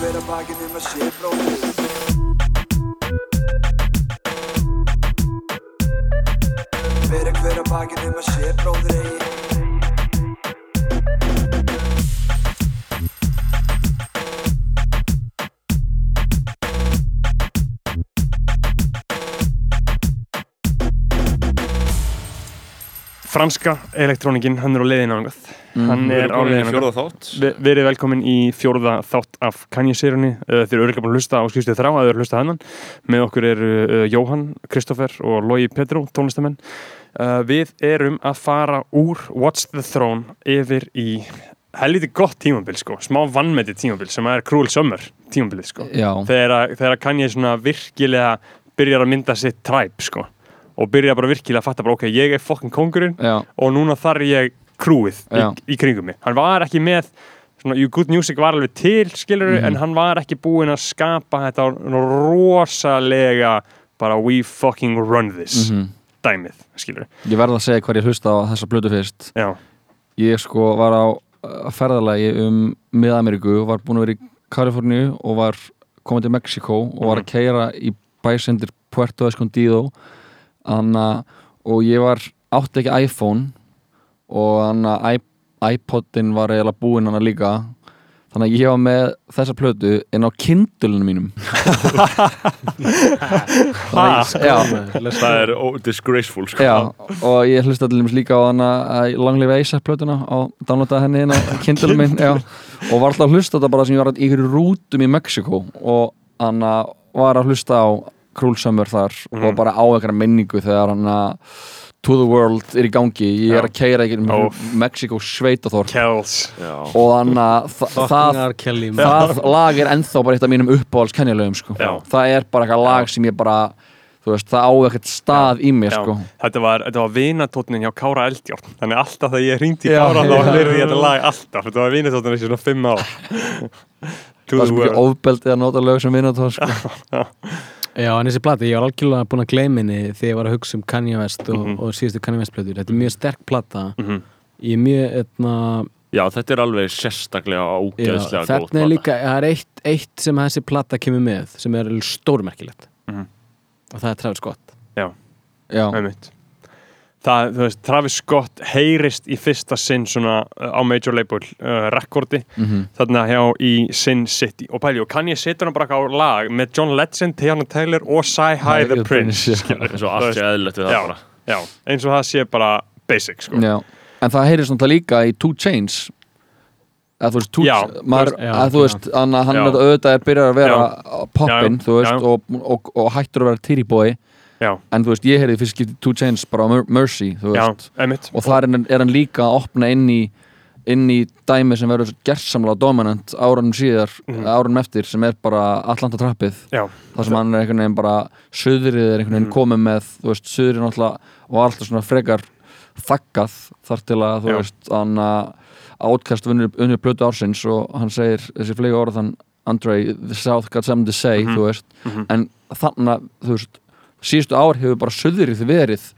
hver að bakinn um að sé bróðir Bera hver að bakinn um að sé bróðir eigi. Franska elektrónikinn, hann er á leiðin ángað hann Við er erum á komin í leiðin ángað fjórða þátt. Vi- Verið velkomin í fjórða þátt af Kanye-sérunni Þeir eru örgulega búin að hlusta á skýrstuð þrá að þeir eru hlusta hennan Með okkur eru uh, Jóhann, Kristoffer og Logi Petró, tónlistamenn. Uh, Við erum að fara úr What's the Throne yfir í helviti gott tímabil sko. Smá vannmeti tímabil sem er Cruel Summer tímabilið sko. Þegar, að- þegar að Kanye svona virkilega byrjar að mynda sitt tribe sko. Og byrjar bara virkilega að fatta bara ok, ég er fokkin kongurinn já, og núna þarf ég krúið í, í kringum mig. Hann var ekki með svona, Good Music var alveg til skilur Mhm. en hann var ekki búinn að skapa þetta rosalega bara we fucking run this mhm. dæmið skilur Ég verð að segja hvað ég hlusta á þessa blödu fyrst. Já, Ég sko var á uh, ferðalagi um Mið-Ameríku var búin að vera í Kaliforníu og var komið til Mexiko og var að keira í bæsendir Puerto Escondido Anna, og ég var átti ekki iPhone og anna, iPodin var eiginlega búinn hana líka. Þannig að ég var með þessa plötu inn á kindulunum mínum. Það er disgraceful sko. Já, og ég hlusta til dæmis líka á að Live ASAP plötuna og downloadaði henni inn á Kindle minn já, og var alltaf að hlusta þetta bara sem ég var í ykkur rútum í Mexiko og hann var að hlusta á Cruel Summer þar og bara á einhverja minningu þegar hann To the World er í gangi ég er Já. að keira ekki um. Mexiko Já. og hann það, það, það lag er ennþá bara eitt af mínum uppáhalds kennilegum sko. Já. það er bara eitthvað lag sem ég bara þú veist, það á ekkert stað í mér Já. sko. þetta var, þetta var vinatótnin hjá Kára Eldjárn þannig alltaf þegar ég hringdi í Já, Kára þá já. hlurði ég þetta lag alltaf þetta var vinatótnin þessi svona fimm To það the er svo mikið world. ofbeldið að nota lög sem vinnatóð sko. Já, en þessi plata, ég var algjörlega búin að gleyma henni þegar ég var að hugsa um Kanye West og, Mhm. og síðustu Kanye West plötur Þetta er mjög sterk plata Mhm. Ég er mjög, etna, Já, þetta er alveg sérstaklega já, ógeðslega góð þetta er líka það er eitt, eitt sem þessi plata kemur með sem er stórmerkilegt Mhm. og það er Travis Scott já, Einmitt. Það, þú veist, Travis Scott heyrist í fyrsta sinn svona uh, á major label uh, rekordi mhm, þarna hjá í Sin City og pæli, og kann ég setja hann bara á lag með John Legend, Tiana Taylor og Sci-Hi the the Prince eins og allt sé eðlilegt við það Já. bara já, eins og það sé bara basic sko. já. en það heyrist náttúrulega líka í Two Chains að þú veist, two, Já, maður, já, að þú veist hann, er auðvitað er byrjar að vera poppin, þú veist, já. og, og, og hættur að vera Titty Boy já, en þú veist, ég heyrði fyrst skipti Two Chains bara á Mer- Mercy, já, og þar er, er hann líka að opna inn í inn í dæmi sem verður gerðsamlega dominant árunum síðar, Mhm. árunum eftir sem er bara Atlanta trappið þar sem hann er einhvern veginn bara söðrið er einhvern veginn Mhm. komið með þú veist, söðrið náttúrulega var alltaf svona frekar þakkað þar til að þú Já. veist, hann átkast unnur, unnur plötu ársins og hann segir þessi flegi orðan Andre, the South got something to say Mhm. þú veist, Mhm. en þannig að þú veist, síðustu ár hefur bara söðrið verið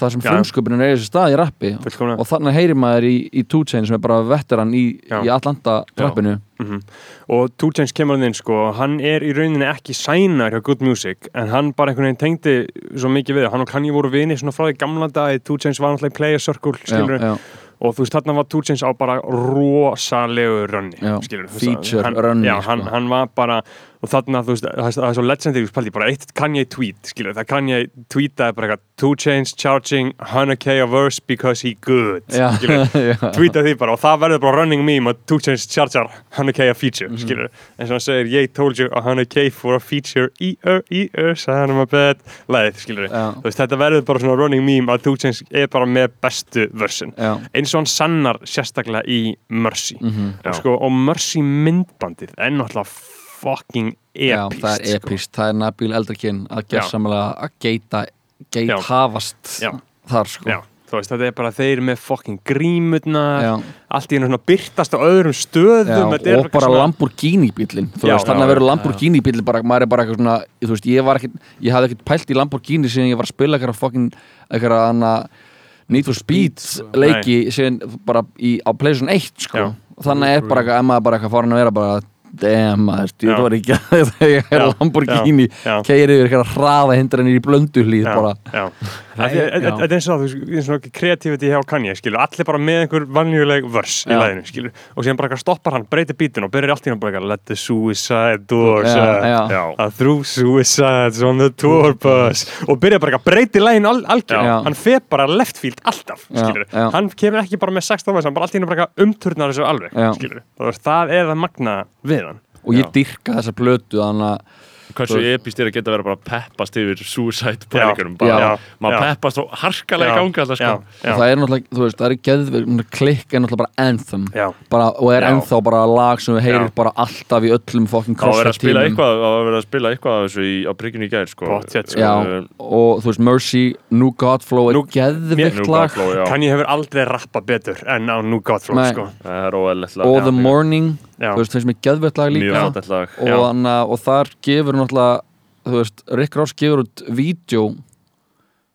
það sem frumsköpunin er í þessi stað í rappi. Fullkomlega. Og þannig heyrir maður í, í Two Chainz sem er bara veteran í, í Atlanta trappinu Mhm. og Two Chainz kemur hann inn sko, hann er í rauninni ekki sænar hjá Good Music en hann bara einhvern veginn tengdi svo mikið við, hann og Kanye voru vini svona frá því gamla dag, Two Chainz var náttúrulega í Player Circle, já, já, og þú veist þarna var Two Chainz á bara rosalegu rönni, feature já, hann, sko. hann var bara og þarna, þú veist, það er- svo legendary spaldi, bara eitt Kanye tweet, skilur, það Kanye tweetaði bara eitthvað, Two Chainz charging 100k a verse because he good. Já, skilur, já. tweeta því bara og það verður bara running meme að Two Chainz charger 100k a feature, Mhm. skilur eins og hann segir, ég told you 100k for a feature. E-er, e-er, son of a bad leið, skilur Já. þú veist, þetta verður bara svona running meme að Two Chainz er bara með bestu versin eins og hann sannar sérstaklega í Mercy. Mhm. og, sko, og Mercy myndbandið er náttúrulega fucking epist það er epist, það er Nabil Eldrakinn að gera Já. samlega að geita geit hafast þar sko. Já, veist, þetta er bara þeir með fucking grímutna allt í einu svona byrtast á öðrum stöðum Já, og bara svona- Lamborghini veist, þannig að vera Lamborghini bílinn bara, maður er bara eitthvað svona, veist, ég var ekkit ég hafði ekkit pælt í Lamborghini síðan ég var að spila eitthvað fucking, eitthvað hana Need for Speed leiki síðan bara í, á PlayStation 1 sko, þannig er bara eitthvað, ef maður bara eitthvað farin að vera bara damn maður, Já. ég var ekki að ég er Lamborghini. keiri yfir eitthvað hraða hindranir í blöndu hlýð. Það Þetta er- eins og það, kreativiti hjá Kanye, skilur, allir bara með einhver vanjuleg vörs í læðinu, skilur, og síðan bara stoppar hann, breytir bítun og byrjar allt í hann bara let the suicide doors through suicides on the tour bus. Og byrjar bara eitthvað, breytir lægin al algjör, Já. hann fer bara left field alltaf, skilur, hann kemur ekki bara með 16 vörs, hann bara allt í hann umturnar þessu alveg, skilur, það, það er það magna við hann. og ég Já. dyrka þessa blötu þannig að Hversu epist er að geta verið bara að peppast yfir suicide Já. maður peppast og harkalega ganga alltaf sko það er náttúrulega, þú veist, það er geðveg klikk er náttúrulega bara bara, og er Já. ennþá bara lag sem við heyrir Já. bara alltaf í öllum fokkin spila tímum. eitthvað Það var verið að spila eitthvað af þessu í, á bryggjunni í gær sko. Sko. Og þú veist, Mercy, New Godflow er geðvikt New lag. Kanye hefur aldrei rappað betur en á New Godflow, sko. Það er óæðilegt lag og The Morning, Já. Þú veist, finnst mér geðvikt lag líka lag og, Já. hana, og þar gefur náttúrulega þú veist, Rick Ross gefur út vídeo,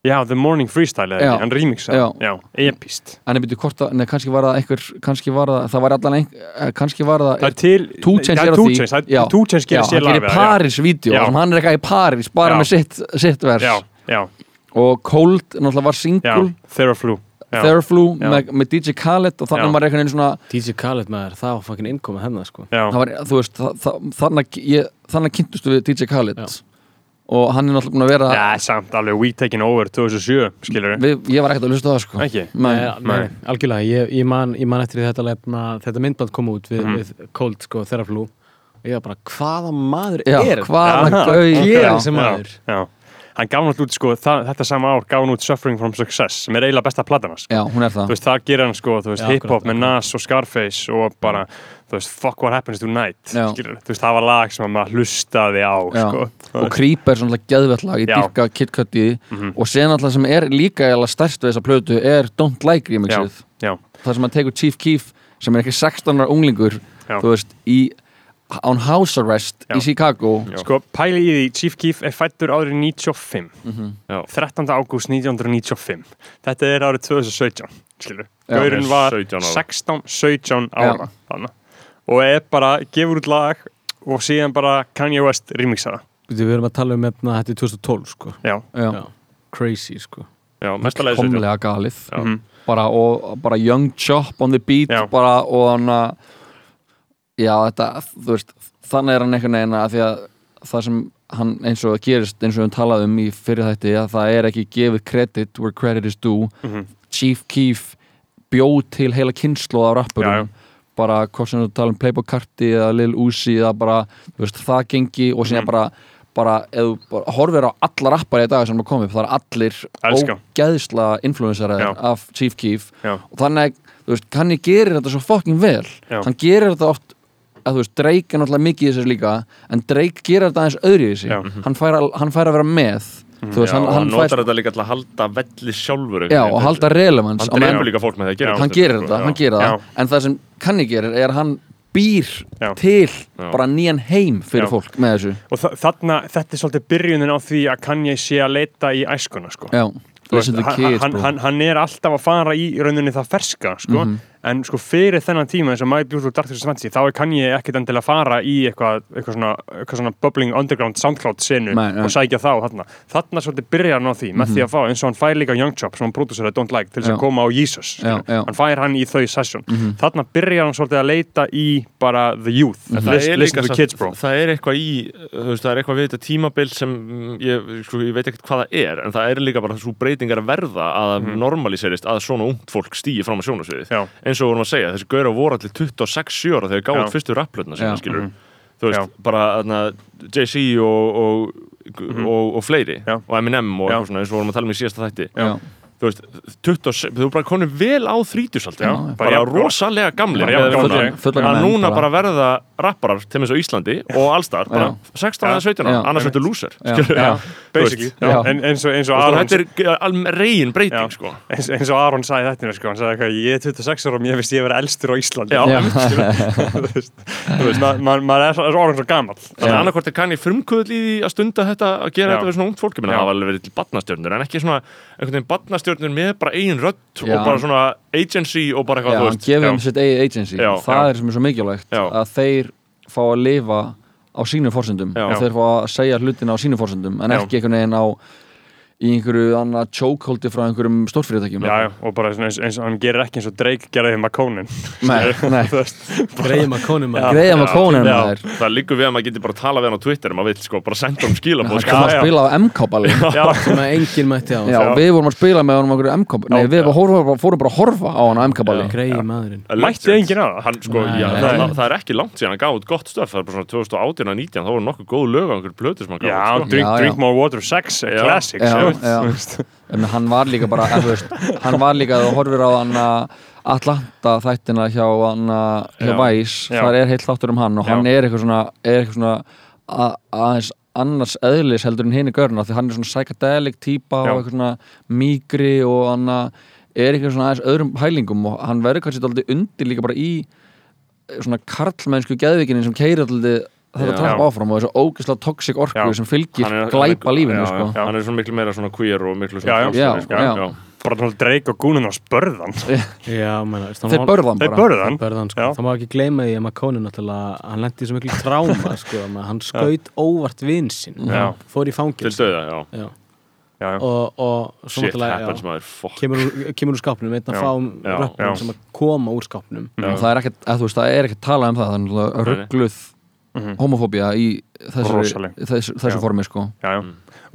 Já, The Morning Freestyle eða Já. ekki, hann remixa Já. Já, epist en ég byrju hvort að, neða, kannski var það einhver, kannski var það, það var allan einhver, eh, kannski var það Það er til Já, er Two því það Já. er Já, gerir sér hann lag gerir Paris-vídeó Já. hann er eitthvað í Paris, bara Já. með sitt, sitt vers Já, já, og Cold náttúrulega var já, single Theraflu Já, Theraflu Já. með, með DJ Khaled og þannig Já. var einhvern veginn svona DJ Khaled maður, það var fucking innkomið hennar sko já, það var, þú veist, þannig, ég, þannig kynntustu við DJ Khaled Já. og hann er náttúrulega búin að vera Já, samt alveg We Taking Over 2007, skilur við ég var ekkert að hlusta á það sko Ekki? Nei. Nei, nei, algjörlega, ég, ég, man, ég man eftir þetta, lefna, þetta myndband kom út við, Mhm. við Cold sko, Theraflu og ég var bara, hvaða maður Já, er hvaða Já. gau Hér já. sem maður Já, hann gaf náttúrulega út, sko, það, þetta sama ár gaf hann út Suffering from Success sem er eiginlega besta platan hans já, hún er það Þú veist, það gerir hann, sko, þú veist, Já, hip-hop með. Nas og Scarface og bara, þú veist, Fuck What Happens Tonight Já. skilur, þú veist, það var lag sem maður hlustaði á, Já. sko og Creep er svona geðvett lag, ég Já. dyrka Kid Cudi Mhm. og sen alltaf sem er líka eða stærst við þessa plötu er Don't Like remixið Já, það sem hann tekur Chief Keef sem er ekki 16 ára unglingur Já. þú veist, í án house arrest Já. í Chicago Já. Sko, pæli í því, Chief Keef er fættur árið 95, Já. 13. ágúst 1995. Þetta er árið 2017, skilur. Já. Gaurinn var 17 ára. 16, 17 ára, þannig. Og er bara, gefur út lag og síðan bara Kanye West remixa það. Við erum að tala um efna, þetta er 2012 sko Já. Já. Já. Crazy sko Já, mestalega þessu komlega galið Já. Mhm. bara, og bara Young Chop on the beat Já. bara, og hann að já þetta, þú veist þannig er hann einhvern veginn að því að það sem hann eins og gerist eins og við talaðum um í fyrir þætti að það er ekki gefið credit where credit is due Mhm. Chief Keef bjóð til heila kynslu Já, rappurum bara hvort sem þú tala um Playboy Carti eða Lil Uzi eða bara, veist, það gengi og síðan Mhm. bara bara, ef þú bara horfir á alla rappari í dag sem er komið, það er allir Elska. ógeðsla influensaraðir Já. af Chief Keef Já. og þannig, þú veist, Kanye gerir þetta svo fucking vel Já. hann gerir þetta oft að þú veist, Drake er náttúrulega mikið í þessu líka en Drake gerir þetta aðeins öðru í þessu Já. Mhm. hann, fær að- hann fær að vera með þú veist, Já, hann, og hann hann fær notar þetta líka til að halda velli sjálfur já, og halda relevans Hann á meðan- drefur líka fólk með það að gera hann gerir þetta, hann gerir það en það sem Kanye gerir er að hann býr Já. til Já. bara nýjan heim fyrir Já. fólk með þessu Og þa- þarna, þetta er svolítið byrjunin á því að Kanye sé að leita í æskuna, sko. já, Þú listen to hann, kids hann, bro hann, hann er alltaf að fara í rauninni það ferska sko. Mhm. en sko fyrir þennan tíma eins og My Beautiful Dark Twisted Fantasy þá er Kanye ekkit endilega fara í eitthvað, eitthvað, svona, eitthvað svona bubbling underground soundcloud sinu Nei, nei. og sækja þá þarna þarna svolítið byrjar hann á því með því að fá eins og hann fær líka Young Chop sem hann produseraði Don't Like til þess Mhm. Að koma á Jesus Já, já. hann fær hann í þau session Mhm. þarna byrjar hann svolítið að leita í bara the youth En það listen, listen líka to samt- kids bro það er eitthvað í þú veist, það er eitthvað við þetta tímabil sem mm, ég, sko, ég veit ekkert hvað það er en það er líka bara svo breytingar að verða að mm normaliserist að svona ungt fólk stýi fram á sjónasviðið. Eins og við vorum að segja, þessi gauðra voru allir 26 ára þegar Já. gáði fyrstu rapplötna sinna, Já. skilur Mhm. þú veist, Já. bara Jay-Z og, og, og, og fleiri Já. og Eminem og svona eins og við vorum að tala um í síðasta þætti þú veist, 26, þú bara konið vel á þrítusaldi, Já, bara, bara jafn- rosalega gamlir við gamlir. að núna bara. verða rapparar til eins og Íslandi og allstar, bara 16 eða 17 Já. ára, annars ertu lúser Já. skilur Já, basically Já. en, eins og, eins og Aron þetta er reygin breyting Já. sko. eins, eins og Aron sagði þetta sko, hann sagði eitthvað, ég er 26 ára og mér finnst ég að vera elstur á Íslandi Já. Já. þú veist, maður er orðin svo gamall þannig að annarkvort er kanni frumkvöðl í því að stunda þetta að gera Já. þetta við svona ungt fólk, ég meina Já. það var alveg verið til badnastjörnur en ekki svona einhvern veginn badnastjörnur með bara eigin Já. og bara svona agency og bara já, eitthvað, þú hann gefur já. um sitt eigið agency Já. það Já. er sem er svo mikilvægt Já. að þeir fá að lifa á sínum forsendum Já. og þeir fá að segja hlutina á sínum forsendum en Já. ekki einhvern veginn á í einhverju annað chokeholdi frá einhverjum stórfyrirtækjum já, já, og bara eins, eins og hann gerir ekki eins og Drake geraði með Conan Nei, nei. þú veist, Greiðum að konum Já. að greiða með Já, kónin já. maður. Það líkur við að maður getur bara að tala við hann á Twitter maður vill sko, bara senda um hann sko. kom að spila á MK-balli sem að enginn mætti á. Já, við vorum að spila með honum á einhverju MK Nei, við fórum, fórum bara að horfa á hann á MK-balli Greiði maðurinn. Mætti enginn á það? hann, sko, Nei, já, nei. það, það er ekki langt síðan hann gaf út gott stöf það er bara svona 2018 og 19 þá voru nokkuð góð lög á einhverju plötu sem hann já, gaf út sko. drink, Já, já. drink More Water 6 Já. Classic Já, já. Þú veist. En hann var líka bara, veist, hann var líka þú horfir á hann Atlanta þættina hjá hann hjá Já. Vice, Já. það er heilt þáttur um hann og Já. hann er eitthvað svona, er eitthvað svona aðeins annars eðlis heldur en hinn í görna því hann er svona psychedelic típa Já. og eitthvað svona mýgri og hann er eitthvað svona aðeins öðrum pælingum og hann verður kannski alltaf undir líka bara í svona karlmennsku geðvikinni sem keiri alltaf þetta Já. trapp áfram og þessu ógeðslega toxic orku Já. sem fylgir glæpa lífinu já, sko. já. hann er svona miklu meira svona queer og miklu Já, já. svona Já, frjálsari, sko. já. bara náttúrulega Drake og Gunan á spörðan Já, þeir börðan þeir bara börðan Börðan, sko. Já. Það má ekki gleyma því að Makóni náttúrulega, hann lendi í svo miklu tráma, sko, að hann skaut óvart vinn sinn, Já. fór í til fangils döða, já Já. já, já. og, og shit happens já, kemur, kemur úr skápnum, einn að Já. fá Já, röppum já. sem að koma úr skápnum og það er ekkert, þú veist, það er ekkert talað um það það er náttúrulega ruggluð Mhm. homofóbía í þessu, þessu, þessu formi sko. já, já.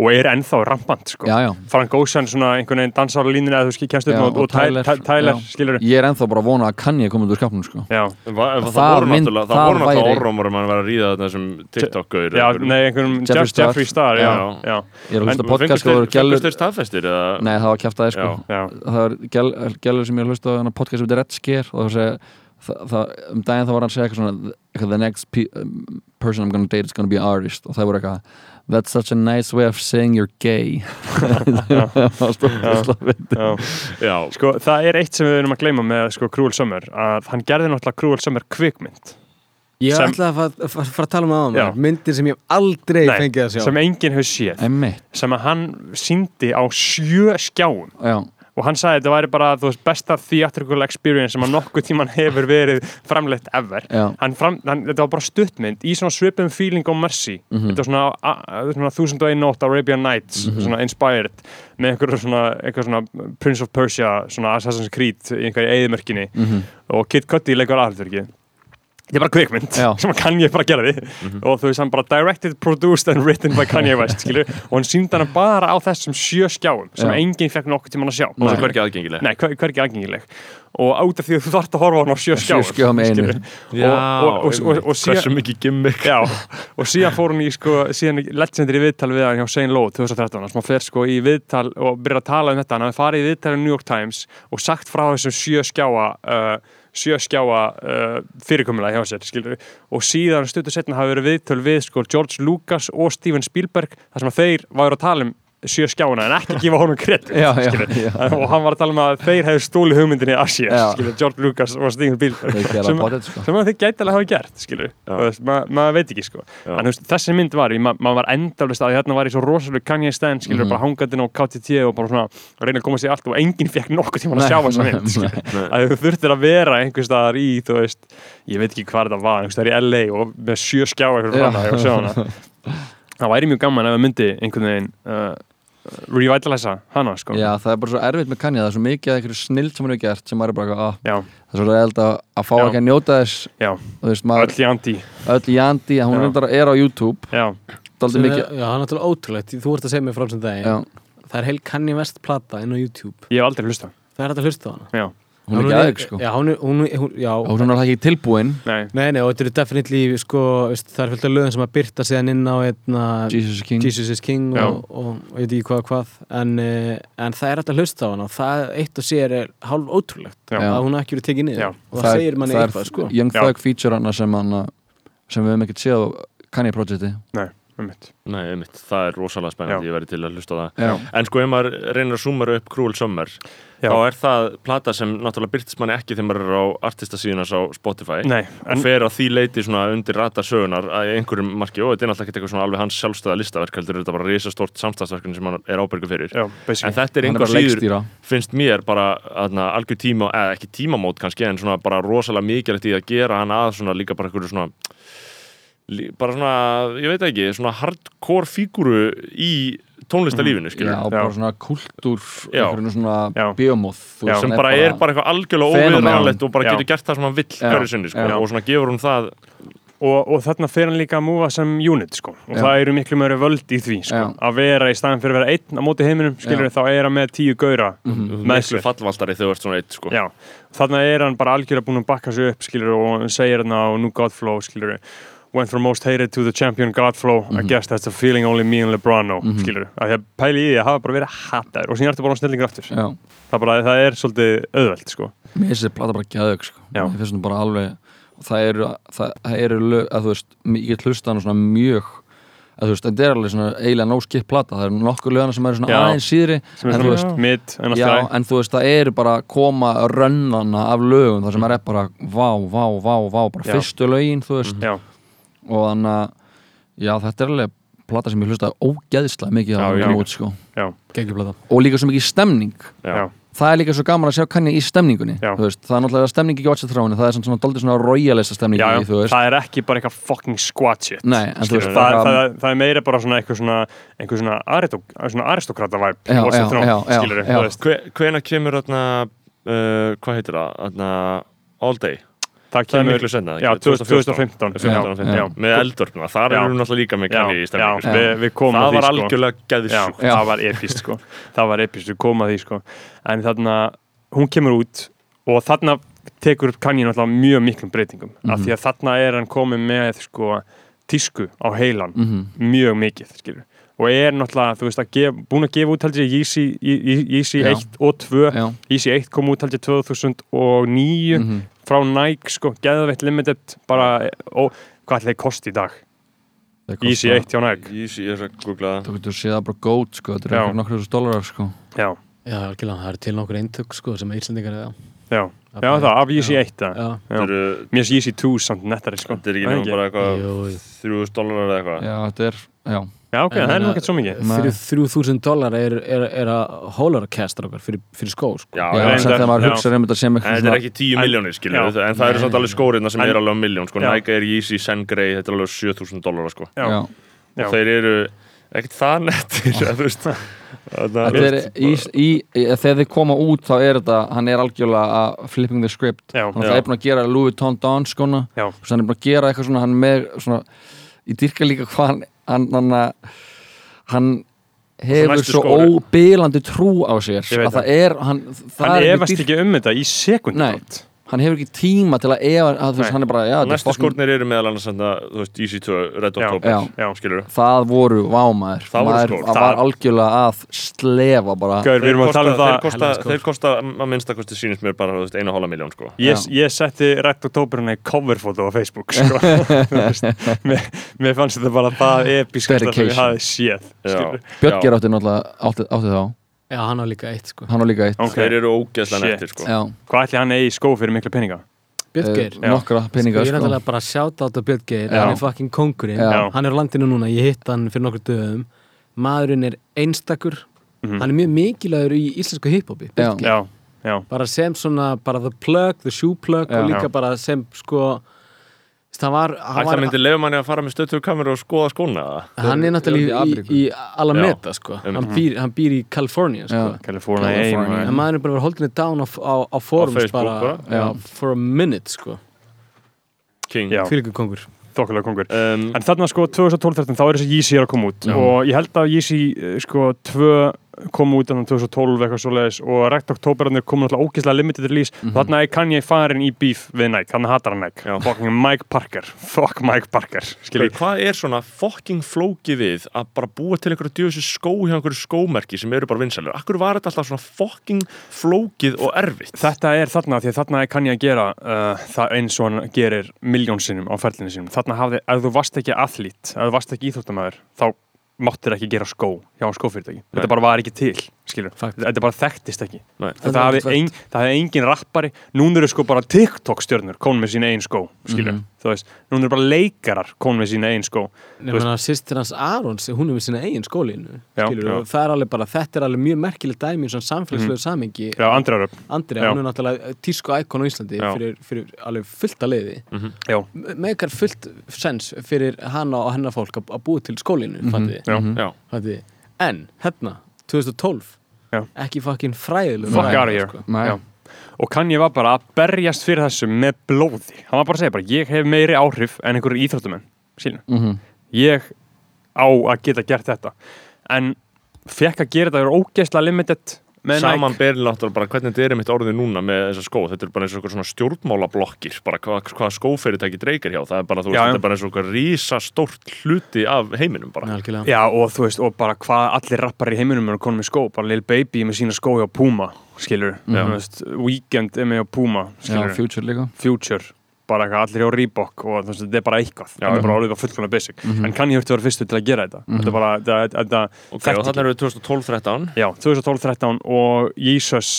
og er ennþá rampant sko. já, já. Frank Ocean svona einhvern veginn dansar á línunni eða þú skil kemst upp Já, og, og, og Tyler, Tyler, Tyler já. skilur ég er ennþá bara að vona að kann ég komið úr skapnum sko. Það það voru náttúrulega orðrómur um að hann var að ríða þessum TikTok-gaur já, nei, einhverjum Jeffree Jeff, Star. Ég er að hlusta podcast og það var kæftæði sko. Já. já, það gæl- gælur sem ég að hlusta á þennan podcast sem þetta er Red Scare og það, segja, það, um daginn þá var hann að segja eitthvað svona eitthvað, the next pe um, person I'm gonna date is gonna be an artist. Og það voru eitthvað that's such a nice way of saying you're gay. Já. já, sko, það er eitt sem við erum að gleyma með sko, Cruel Summer að hann gerði náttúrulega Cruel Summer kvikmynd. Ég Sem- ætlaði að fara- að tala um það á myndir sem ég hef aldrei Nei, fengið að sjá. sem enginn hefur séð. Einmitt. sem að hann síndi á sjö skjáum. Já, og hann sagði að þetta væri bara veist, besta theatrical experience sem að nokkuð tíman hefur verið framleitt ever. Hann fram, hann, þetta var bara stuttmynd í svona svipum feeling og mercy. Mhm. þetta var svona, a, a, svona þúsund og einn nótt Arabian Nights, Mhm. svona inspired með einhverju svona, einhver svona Prince of Persia, svona Assassin's Creed í einhverju eðimörkinni mhm, og Kid Cudi leikur aðhaldur þetta er bara kvikmynd Já. sem Kanye bara gerði. Og þú veist hann bara directed, produced and written by Kanye West skilur, og hann síndi hann bara á þessum sjö skjáum sem Já. enginn fekk nokkuð tíman að sjá. Og það er hvergi aðgengileg. Nei, hver, hvergi aðgengileg. Og át af því að þú þarft að horfa á hann á sjö Sjö skjáum skjáum í einu. hversu mikið gimmick. Já, og síðan fór hún í sko, síðan legendir í viðtal við hann hjá Shane Lowe 2013, sem hann fer sko í viðtal og byrja að tala um þetta, hann hafi farið í viðtal í New York Times og sagt frá þessum sjö skjáa uh, sjö skjáa uh, fyrirkomulega hjá sér, skilur og síðan stuttur setna hafi verið viðtöl við sko George Lucas og Steven Spielberg þar sem að þeir væru að tala um sjö skjána en ekki gefa honum kredit Já, já, skilurðu. já. og hann var að tala um að þeir hefðu stóli hugmyndinni skilur, George Lucas og þeir gera Sem- sko. sem að þið gæti alveg hafa gert og þess, ma maður veit ekki sko. Já. en þú veist, þessi mynd var, í- ma maður var endalist að hérna var í svo rosalega Kanye Stan skilur, Mhm. bara hangandinn á KTT og bara svona reyna að koma sér allt og enginn fekk nokkuð tíma að sjá þessa mynd að þú þurftir að vera einhvers staðar í, þú veist ég veit ekki hvað þetta var, einhvers staðar í LA og með sjö skjá það væri mjög gaman ef það myndi einhvern veginn uh, revitalisa hana sko. Já, það er bara svo erfitt með Kanye það er svo mikið af einhverju snild sem hann hefur gert sem maður er bara eitthvað, ah, já, það er svo ræðild að, að fá Já. ekki að njóta þess. Já, veist maður, öll í andi. Öll í Andi hún reyndar er á YouTube. Já, mikið er- Já, hann er náttúrulega ótrúlegt, þú ert að segja mér frá sem það já, Það er heil Kanye West plata inn á YouTube. Ég hef aldrei hlusta Það er hægt að hlusta á hana. Já, hún er ekki aðeins sko. Já, hún er, hún, er- hún, já, og hún er ekki tilbúin. Nei, Nei, nei, og þetta eru definitely, sko, það er fullt af lögum sem að byrta síðan inn á einna, Jesus is King. Jesus is King Já. og, og, og ég veit ekki hvað hvað. En, eh, en það er hægt að hlusta á hana. Og það eitt og sér er hálf ótrúlegt Já. að hún hafi ekki verið tekið niður. Og það, segir manni það eitthvað, sko. Young. Thug feature hana sem, hana, sem við hefum ekkert séð á Kanye projekti um mitt Nei, einmitt, það er rosalega spennandi, Já. ég verði til að hlusta á það. Já, En sko, ef maður reynir að zoomara upp Cruel Summer Já. þá er það plata sem náttúrulega byrtist manni ekki þegar maður er á artistasíðunas á Spotify nei, og en, fer að því leiti svona undir rata sögunar að einhverjum marki. Og þetta er náttúrulega ekki eitthvað svona alveg hans sjálfstöða listaverk heldur er þetta bara risastort samstagsverkun sem hann er ábyrgu fyrir. Já, en basically þetta er hann er einhver bara síður leikstýra. finnst mér bara aðna, algjör tíma, eða ekki tímamót kannski en svona bara rosalega mikilvægt í að gera hann að svona líka bara einhverju svona bara svona, ég veit ekki svona hardcore fígúru í tónlistarlífinu, skilur Já, bara svona kultúr Já. einhverjum svona biomóð sem bara er bara eitthvað algjörlega Fenómen. óviðræðanlegt og bara Já. getur gert það sem hann vill hverju sinni, sko, Já. og svona gefur hún það og, og þarna fer hann líka að múa sem unit sko. og Já. það eru miklu meiri völd í því sko. Já. að vera í staðin fyrir að vera einn á móti heiminum skilur þá er hann með tíu gauðra Mhm. með miklu sér fallvaltari þegar þú ert svona eitt, sko Já, þarna er hann bara algjörlega búinn að bakka sig upp skilur skilur went from most hated to the champion Godflow. I guess that's a feeling only me and LeBron know skilur, að því að pæli í því að hafa bara verið hataður og síðan ertu bara á snillingur aftur. Það, bara, það er svolítið auðvelt sko. Mér finnst þessi plata bara gæðug sko. Mér finnst hún bara alveg það eru, það, það eru að þú veist, ég get hlusta hann svona mjög að þú veist, þetta er alveg svona eiginlega no skip plata, það eru nokkur lögana sem eru svona Já. aðeins síðri sem en þú veist, en Já, en þú veist, það eru bara koma rönnana af lögum þar sem er bara vá, vá, vá, vá, bara Já. fyrstu lögin, þú veist og þannig að, já, þetta er alveg plata sem ég hlusta ógeðslega mikið á Já, já. hann út, sko. Og líka svo mikið stemning. Já, það er líka svo gaman að sjá kanni í stemningunni Já. þú veist, það er náttúrulega stemning ekki watcha þráinu það er svona, svona doldið svona royalista stemning já, já. það er ekki bara eitthvað fucking squat shit Nei, Skilur, veist, það, bara- það, það er meira bara svona eitthvað svona svona, aristó, svona aristokrata væp Já, já, já, já, skilur já. þú veist. Hve, hvena kemur þarna uh, hvað heitir það, þarna All Day, það það er kemur, miklu senna já, 2015 15, Já, 15, já. með eldvörpuna, þar erum við náttúrulega líka með kanni í já, stemningu sko. við, við komum það að því var sko. algjörlega Já. það var epist sko. Það var epist, við komum að því sko. En þarna, hún kemur út og þarna tekur Kanye náttúrulega mjög miklum breytingum. Af Mhm. því að þarna er hann komið með sko tísku á heilan Mhm. mjög mikið, skilur og er náttúrulega, þú veist, að gef, búin að gefa út held ég Yeezy, Ye- Yeezy Já. 1 og 2, já, Yeezy 1 kom út held ég 2009 mhm. frá Nike, sko, geðveitt limited bara, og hvað ætlaði kosti í dag? Yeezy kosta- 1 hjá Nike. Easy, ég er að googla það þú getur séð það bara gót sko, þetta er nokkur þessu dólarar sko. Já, Já, algjörlega, það eru til nokkur eintök sko sem Íslandingar eða já, já, það, af Yeezy 1 það. Já, Já. Þetta eru- mér finnst Yeezy 2 samt nettari, sko. Þetta er ekki nefnum bara eitthvað Jú. 3000 dólarar eða eitthvað. Já, þetta er, já, já, ok, En það er nú ekkert svo mikið. Nei. Fyrir þrjú þúsund dólar er, er, er að hólar að kæsta okkar fyrir, fyrir skó sko. Já, já, um þetta sem En þetta er ekki 10 En- miljónir skilur Já. við, en það eru Nei, samt alveg skóriðna sem En- er alveg á miljón sko. Nike er Yeezy, Sen Grey, þetta er alveg 7000 dólarar sko. Og þeir eru ekkert það nettir að þú veist. Þetta Þetta er, í, í, í, þegar þið koma út þá er þetta, hann er algjörlega að flipping the script. Já, hann Já. er búin að gera Louis Vuitton Don skona hann er búin að gera eitthvað svona hann er með svona, ég dyrka líka hvað hann hann, hann, hann hefur svo skóri. óbilandi trú á sér að það er hann, það hann er efast ekki um þetta í sekund Nei. Hann hefur ekki tíma til að efa að, þú veist, hann er bara, já, þetta er Næstu skórnir eru meðal annars þú veist, Yeezy 2, Red Já. October það voru vámaður Það voru maður var Það- algjörlega að slefa bara. Gaur, við erum að tala um það þeir kosta, þeir kosta að minnstakosti sýnist mér bara, þú veist, einu hálfa miljón sko. Ég, ég setti Red Octoberina í coverfótó á Facebook sko. Mér, mér fannst þetta bara það episkasta sem ég Dedication. hafi séð skilurðu. Björgir átti náttúrulega átti, átti þá, Já, hann á líka eitt sko hann var líka eitt. Þeir eru ógeðslega Shit. nettir sko já, Hvað ætli hann eigi í skó fyrir mikla peninga? Björn Geir eh, nokkra peninga Sko, ég er sko. náttúrulega bara að sjáta á þetta Björn Geir Já. hann er fucking kongurinn Já. hann er á landinu núna, ég hitt hann fyrir nokkur dögum maðurinn er einstakur Mhm. hann er mjög mikilvægur í íslensku hiphopi Já. Já, já, bara sem svona, bara the plug, the shoe plug Já. og líka Já. bara sem sko það var, hann, Það var, myndi lefa manni að fara með stöðtöru kameru og skoða skóna hann er náttúrulega Í í, í, Alameda sko. Um. hann, býr, hann býr í California sko. California, California. en maður er bara verið holdinni down á, á, á forums bara, bara? já, for a minute sko. King fylgur kongur þokkulega kongur um, En þarna sko 2012-13 þá er þessi Yeezy að koma út Já. og ég held að Yeezy eh, sko 2 kom út annan 2012 eitthvað svoleiðis og Rekt Oktoberarnir kom náttúrulega ógeðslega limited release Mhm. þarna er Kanye farin í beef við Nike þannig hatar hann Nike fucking Mike Parker fuck Mike Parker skilur Hvað er svona fucking flókið við að bara búa til einhverju djöfisir skó hjá einhverju skómerki sem eru bara vinsælir? Akkur var þetta alltaf svona fucking flókið og erfitt? Þetta er þarna, því að þarna er Kanye að gera uh, það eins og hann gerir miljónsinnum á ferlinu sínum. Þarna hafði, ef þú varst ekki athlít, ef þú varst ekki íþróttamæður, þá máttir ekki gera skó hjá skófyrirtæki. Þetta bara var ekki til, skilur, Fakt. þetta er bara þekktist ekki. Nei. það, það, hafi ein, engin rappari. Núna eru sko bara TikTok stjörnur konum með sína einn skó, skilur Mhm. þú veist, núna eru bara leikarar konum með sína einn skó. Menn að sýstir hans Arons, hún er með sína eigin skólinu og það er alveg bara, þetta er alveg mjög merkilegt dæmi í svona samfélagslegu samengi já, Andra Röp, Andri, hún er náttúrulega tísku íkon á Íslandi fyrir, fyrir alveg fullt að leiði. Já, með eitthvað fullt sens fyrir hana og hennar fólk að, búa til skólinu mm já, Já, -hmm. en, hérna, 2012 Já. ekki fucking fræðileg fuck out of here. sko. Og Kanye var bara að berjast fyrir þessu með blóði. Hann var bara að segja bara, ég hef meiri áhrif en einhverju íþróttumenn, skilur Mhm. ég á að geta gert þetta. En fekk að gera þetta er ógeðslega limited saman berið náttúrulega bara hvernig þetta er mitt orðið núna með þessa skó, þetta er bara eins og svona stjórnmálablokkir, bara hvað, hvað skófyrirtæki dreikar hjá, það er bara, þú veist, Já, já. þetta er bara eins og eitthvað rísa stórt hluti af heiminum bara. Algjörlega. Já, og þú veist, og bara hvað allir rappar í heiminum eru konum með skó, bara Lil Baby með sína skói á Puma, skilur Já. þú veist, Weekend er með á Puma, Já, skilur Future líka Future, bara eitthvað allir á Reebok og þú veist, þetta er bara eitthvað, þetta er bara orðið bara fullkomlega basic, en kann ég að vera fyrstu til að gera þetta. Þetta er bara, þetta, þetta Ok, og þannig erum við 2012-13 Já, 2012-13 og Jesus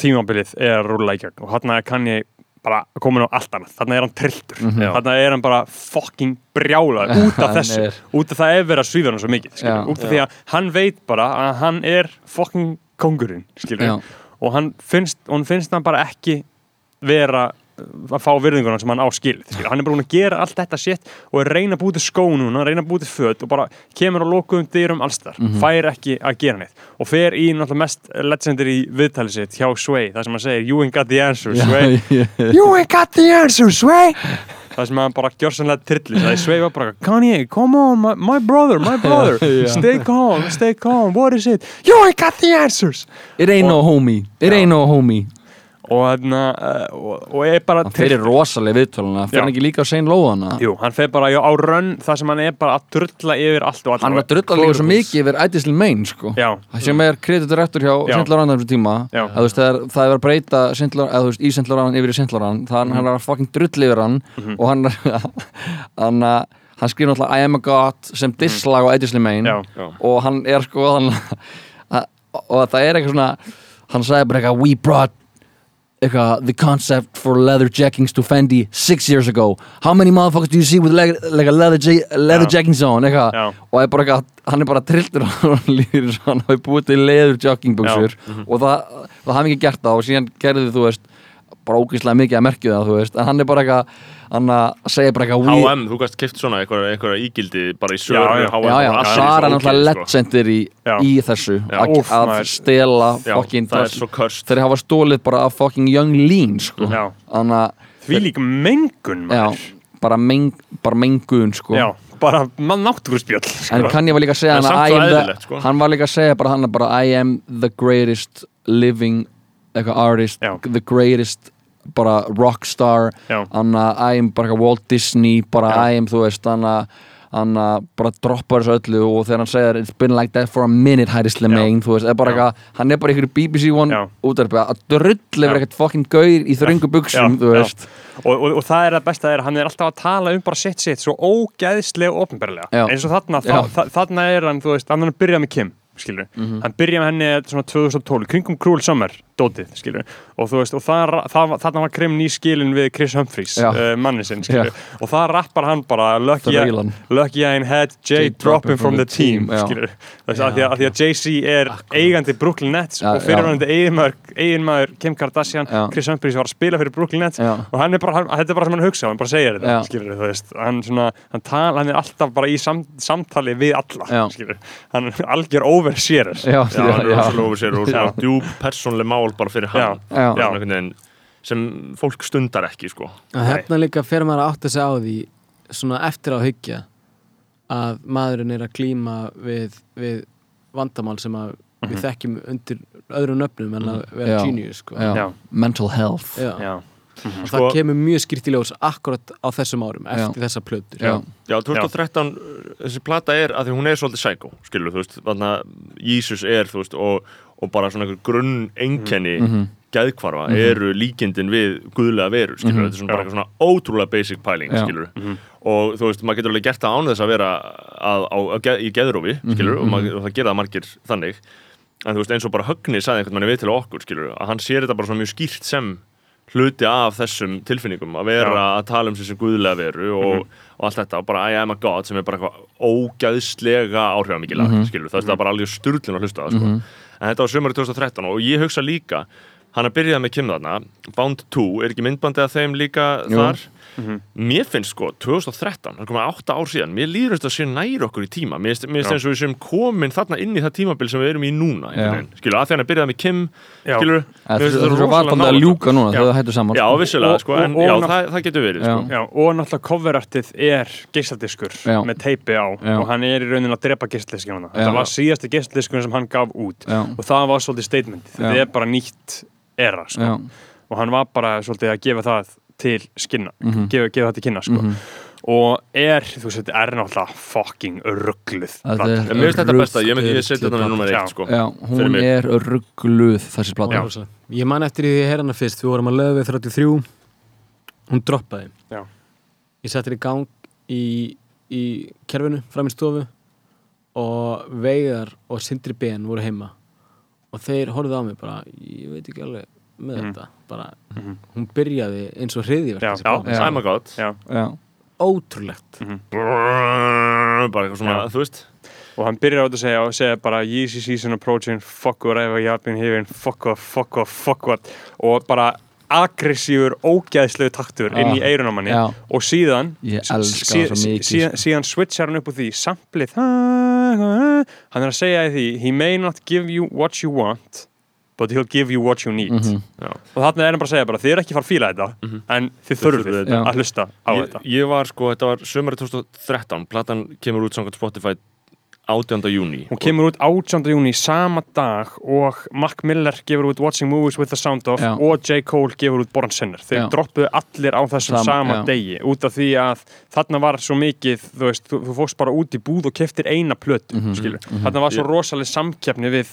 tímabilið er að rúla í gegn. Og hann er kann ég bara komin á allt annað, þannig er hann trilltur. Já. þannig er hann bara fucking brjálað út af þessu, út af það er verið að svíða hann svo mikið, út af því að hann veit bara að hann er fucking kongurinn, skilur, Já. og hann finnst, hann finnst hann bara ekki vera að fá virðinguna sem hann á skilið skilur. hann er bara búin að gera allt þetta shit og er reyna að búið til skó núna, reyna að búið til föt og bara kemur á lokuðum dyrum allstar fær ekki að gera neitt og fer í náttúrulega mest legendary viðtali sitt hjá Sway, það sem hann segir you ain't got the answer Sway. you ain't got the answer Sway. Það sem hann bara gjörsanlega trillis það er Sway var bara Kanye, come on my, my brother, my brother stay calm, stay calm, what is it? You ain't got the answers. It ain't no homie It ain't no homie og, þarna, uh, og, og er bara Hann fyrir rosalega viðtöluna Fyrir ekki líka á Sein Lóðana Jú, hann fer bara á rönn það sem hann er bara að drulla yfir allt og allt Hann var drullað líka svo mikið yfir Ædisli Main sko Það sem er krediturektur hjá Já. Sindlar Rann þessum tíma að, það, er, það er verið að breyta Sindlar, eða, veist, í Sindlar Rann yfir í Sindlar Rann það Mhm. hann er að fucking drull yfir hann og hann hann, að- hann skrifir náttúrulega I am a god sem disslag á Ædisli Main Mhm. já, Já. og hann er sko hann, að, og það er eitthvað svona hann sagði bara eitthvað we brought eitthvað, the concept for leather jackings to Fendi six years ago. How many motherfuckers do you see with leg, like a leather, leather jackings on? Eitthvað, og er bara hann er bara trilltur og hann líður og hann hafi búið til leather joggingbuxur og það, það hafi ekki gert það og síðan gerði þú veist bara ógeðslega mikið að merkju það þú veist en hann er bara eitthvað, hann að segja bara eitthvað H&M, þú gæst kipt svona einhverja einhver ígildi bara í já. H&M já, já, Sara svo náttúrulega sko. legendir í, í þessu Já. að, Úff, að stela er körst þeir hafa stólið bara af fucking young lean sko. Að því líka mengun já, maður. bara, meng, bara mengun sko. Já, bara mann náttúruspjöll en kann ég var líka að segja hann að I svo am the- eðlilegt, sko. hann var líka að segja bara hann er bara I am the greatest living eitthvað artist, Já. the greatest bara rockstar I am bara Walt Disney bara am þú veist að bara droppar þessu öllu og þegar hann segir it's been like that for a minute Harry Slimane þú veist, er bara eitthvað hann er bara einhverju BBC One útarpi að drull yfir eitthvað fucking gaur í þröngu buksum, þú veist. Og, og, og það er að besta er hann er alltaf að tala um bara sitt sitt svo ógæðslega ofnberlega Já. eins og þarna, þa, þa, þarna er hann þú veist, hann er að byrja með Kim skilur, Mhm. hann byrja með henni svona 2012, kringum Cruel Summer dótið, skilur, og þú veist og það, það, þarna var Krim ný skilin við Chris Humphries Já. uh, manni sinn, skilur og það rappar hann bara Lucky, Elon. lucky I ain't had Jay dropping from the team, Já. skilur þú veist, af því að, að Jay-Z er eigandi Brooklyn Nets Já, og fyrirvændi eiginmaður, eiginmaður Kim Kardashian, Já. Chris Humphries var að spila fyrir Brooklyn Nets Já. og hann er bara, hann, þetta er bara sem hann hugsa hann bara segir þetta, Já. skilur þú veist hann, svona, hann, tal, hann er alltaf bara í sam, samtali við alla, Já. skilur hann er algjör overseer já, Já, er já, ofur sér og Já. svona djúb persónleg mál bara fyrir hann Já. Já. sem fólk stundar ekki sko að hérna líka fer maður að átta sig á því svona eftir á hyggja að maðurinn er að glíma við, við vandamál sem að við þekkjum undir öðrum nöfnum en að vera Já. genius sko. mental health Já. Já, og Sko- það kemur mjög skýrt í ljós akkurat á þessum árum eftir Já. þessa plötur Já. Já, 2013, þessi plata er að því hún er svolítið psycho, skilur, þú veist þannig að Jesus er, þú veist og, og bara svona einhver grunn einkenni Mhm. geðkvarfa eru líkindin við guðlega veru, skilur, þetta er svona bara eitthvað svona ótrúlega basic pæling, skilur og þú veist, maður getur alveg gert það án þess að vera að, á, á, geð- í geðrófi, skilur, og, maður, og það gera það margir þannig. En þú veist eins og bara Högni sagði einhvern manni við til okkur skilur, að hann sér þetta bara svona mjög skýrt sem hluti af þessum tilfinningum að vera að tala um sem guðlega veru og, og allt þetta og bara I am a god sem er bara eitthvað ógæðslega áhrifamikið lag Mhm. skilur, það er bara alveg sturlun að hlusta það sko. en þetta var sömur 2013 og ég hugsa líka hann að byrjaði með Kim þarna Bound 2, er ekki myndbandið að þeim líka Jú. þar mér finnst sko 2013, það er komið 8 ár síðan mér líður þetta að sé nær okkur í tíma. Mér finnst- eins og við séum komin þarna inn í það tímabil sem við erum í núna skilur, að því hann að byrjaði með Kim skilur, Það er vatnandi að ljúka núna þegar það hættu saman. Já, vissulega, sko, en og- og já, ná- það, það getur verið sko. Já, og náttúrulega coverartið er geisladiskur Já. með teipi á Já. og hann er í rauninni að drepa geisladiskunum Já. þetta var síðasti geisladiskur sem hann gaf út og það var svolítið statement. Þetta er bara nýtt era sko. Og hann var bara svolítið að gefa það til skinna, Mhm. gefa, gefa það til kynna sko. Mhm. og er, þú veist, þetta er náttúrulega fucking ruggluð Þetta mér finnst þetta besta, ég, myndi- ég seti þetta nummer Já. eitt sko. Já, hún er ruggluð þessi plata Rosa. Ég man eftir því að ég heyra hana fyrst Við vorum að við 33 Hún droppaði Já. Ég setti henni í gang í, í kerfinu fram í stofu og Veigar og Sindri Ben voru heima og þeir horfðu á mig bara ég veit ekki alveg með Mhm. þetta bara, hún byrjaði eins og hriðiverk Já, þessi já. plata. I'm a god Já. Já, ótrúlegt bara eitthvað svona, Já. þú veist og hann byrjar á þetta að segja og segja bara Yeezy season approaching, fuck whatever I've been hearing, fuck what, fuck what, fuck what og bara aggressífur, ógæðslegu taktur inn í Ah, eirun á manni já. og síðan Ég s- elska sí- það svo sí- síðan, sko. síðan switchar hann upp úr því samplið hann er að segja í því he may not give you what you want but he'll give you what you need Mhm. og þarna er hann bara að segja bara þið er ekki að fara að fíla þetta en þið þurfið þurfið þetta. að hlusta á ég, þetta ég var sko, þetta var sömari 2013 platan kemur út samkvæmt Spotify 18. júni Hún kemur út 18. júni sama dag og Mac Miller gefur út Watching Movies with the Sound of Já. og J. Cole gefur út Born Sinner. Þeir Já. droppuðu allir á þessum Sama- sama degi út af því að þarna var svo mikið, þú veist, þú, þú fórst bara út í búð og keftir eina plötu, Mhm, skilur. Þarna var svo Ég- rosaleg samkeppni við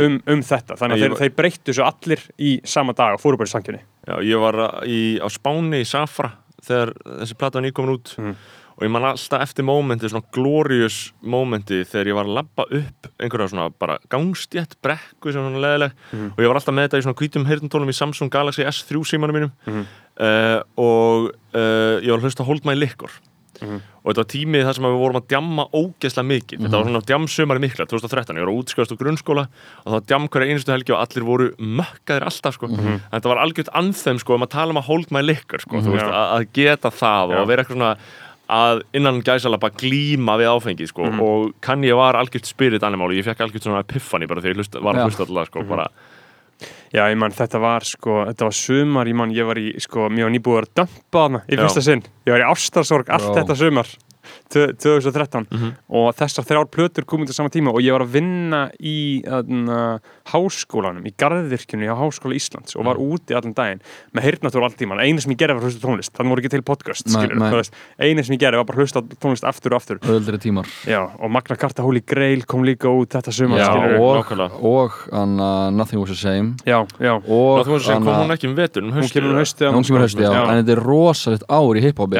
um, um þetta. Þannig að þeir, var- þeir breyttu svo allir í sama dag og fóru bara í samkeppni. Já, ég var í, á Spáni í Safra þegar þessi plata var nýkomin út Mhm. og ég man alltaf eftir mómenti, svona glorious mómenti þegar ég var að labba upp einhverja svona bara gangstjætt brekku sem svona leðileg Mhm. og ég var alltaf með þetta í svona hvítum heyrnatólum í Samsung Galaxy S3 símanum mínum Mhm. uh, og uh, ég var að hlusta á Hold My Liquor Mhm. og þetta var tímið þar sem við vorum að djamma ógeðslega mikið. Þetta var svona djamsumari mikla 2013, ég var að útskjáðast á grunnskóla og það var djam hverja einustu helgi og allir voru mökkaðir alltaf sko. þetta var algjört anþem sko, um að tala um að hold my liquor sko, þú veist, að, að geta það og vera eitthvað svona að innan gæsalapa glíma við áfengi sko, og kann ég var algjört spirit animal og ég fekk algjört svona epiphany bara þegar ég var að hlusta alltaf sko, bara, Já, ég man, þetta var sko, þetta var sumar, ég man, ég var í, sko, mér var nýbúið að dömpa hana í fyrsta sinn. Ég var í ástarsorg allt þetta sumar, tvö- 2013 Mhm. og þessar þrjár plötur komið til sama tíma og ég var að vinna í þarna, háskólanum, í garðvirkjunni á Háskóla Íslands og var Mhm. úti allan daginn með heyrnatúr allan tíman. Einu sem ég gerði var að hlusta á tónlist, þannig voru ekki til podcast, skilur. Einu sem ég gerði var bara hlusta á tónlist aftur og aftur. öðldri tímar Já, og Magna Carta Holy Grail kom líka út þetta sumar, Já, skilur. og, og anna, Nothing Was The Same Já, já. og Ná, þú veist sem kom hún ekki um vetur, um Hún haustið kemur um hún kemur já, Já. en þetta er rosalegt ár í hiphopi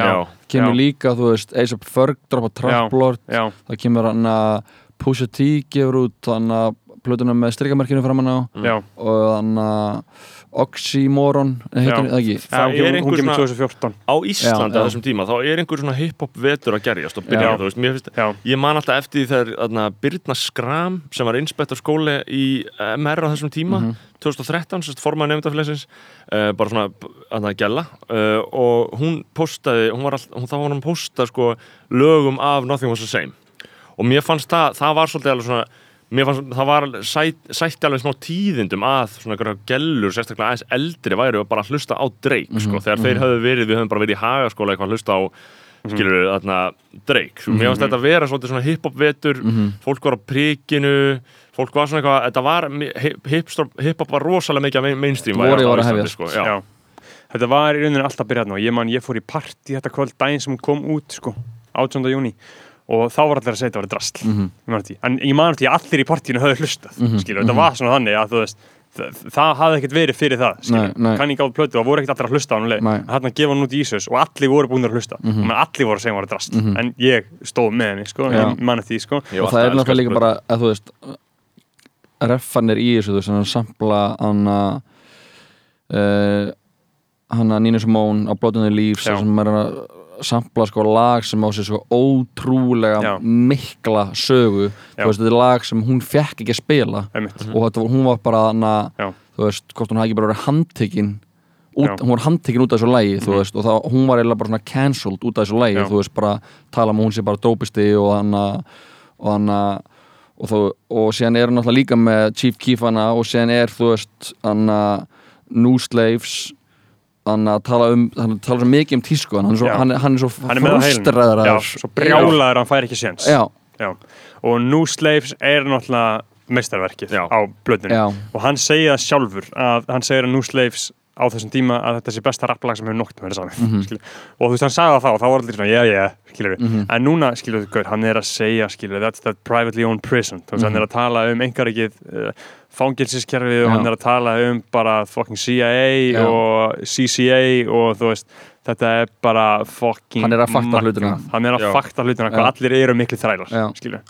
kemur líka, þú veist, A$AP Ferg droppa Trap Lord, Já, það kemur hann að Pusha T gefur út hann að plötuna með strikamerkinu framan á og hann að Oxymoron, heitir það ekki Já, Það er einhver svona- 2014 á á já. þessum tíma, þá er einhver svona hip-hop vetur að gerjast og byrja, Já. þú veist, mér finnst Ég man alltaf eftir því þegar þarna, Birna Skram sem var inspektor skóli í MR á þessum tíma Mhm. 2013, sérst formaði nefndafélagsins uh, bara svona að gæla uh, og hún postaði hún var all, hún, þá var hún að posta sko, lögum af Nothing Was The Same og mér fannst það, það var svolítið alveg svona mér fannst það var sætt, sætti alveg smá tíðindum að svona einhverja gellur sérstaklega aðeins eldri væri og bara hlusta á Drake sko, þegar þeir höfðu verið, við höfum bara verið í hagaskóla eitthvað að hlusta á skilur þarna Drake, svo mér fannst þetta að vera svona hip-hop vetur fólk var á prikinu fólk var svona eitthvað, þetta var hip- hip- hip-hop var rosalega mikið mainstream á var að Íslandi, hefjast. sko, já. já. Þetta var í rauninni alltaf byrjað nú. Ég man, ég fór í partí þetta kvöld daginn sem kom út, sko, 18. júni og þá var allir að segja þetta var drasl. Mhm. Ég man eftir því. En ég man eftir að allir í partíinu höfðu hlustað, mm Mhm, Þetta var svona þannig að þú veist, það, það hafði ekkert verið fyrir það, skilur. Nei, nei. Kann ég gáð plötu, það voru ekkert allir að hlusta á hann. Þarna gefa hann út í Ísus og allir voru búin að hlusta. Mm -hmm. Allir voru að segja hann var drasl. Mhm. En ég stóð með henni, sko, Já. ég man eftir því, sko. Ég og það er að náttúrulega líka bara að þú veist reffanir í þú veist, hann að sampla hann að uh, hann að Nina Simone á Blood on the Leaves Já. sem er að sampla sko lag sem á sér svo ótrúlega Já. mikla sögu þú veist, þetta er lag sem hún fekk ekki að spila einmitt og þetta, hún var bara Já. þú veist, hvort hún hafði ekki bara verið handtekinn hún var handtekinn út af þessu lægi þú Mhm. veist, og það, hún var eiginlega bara svona cancelled út af þessu lægi, þú veist, bara tala um hún sé bara dópisti og hann og hann og, þó, og síðan er hann náttúrulega líka með Chief Keef hana og síðan er þú veist hann New Slaves hann að tala um hann tala svo mikið um tísku hann er svo, hann, hann er svo frustraður já, svo brjálaður hann fær ekki séns. Og New Slaves er náttúrulega meistarverkið Já. á blöðunni já, og hann segir það sjálfur að hann segir að New Slaves á þessum tíma að þetta sé besta rapplag sem hefur nokt með þetta saman Mhm. og þú veist hann sagði það þá og þá var allir svona yeah yeah skilur Mhm. en núna skilur þú hann er að segja skilur that's that privately owned prison þú veist hann Mhm. er að tala um engarikið uh, fangilsiskerfið og hann er að tala um bara fucking CIA Já. og CCA og þú veist þetta er bara fucking Hann er að fakta hlutina. hann er að Já. fakta hlutina hvað allir eru miklu þrælar skilur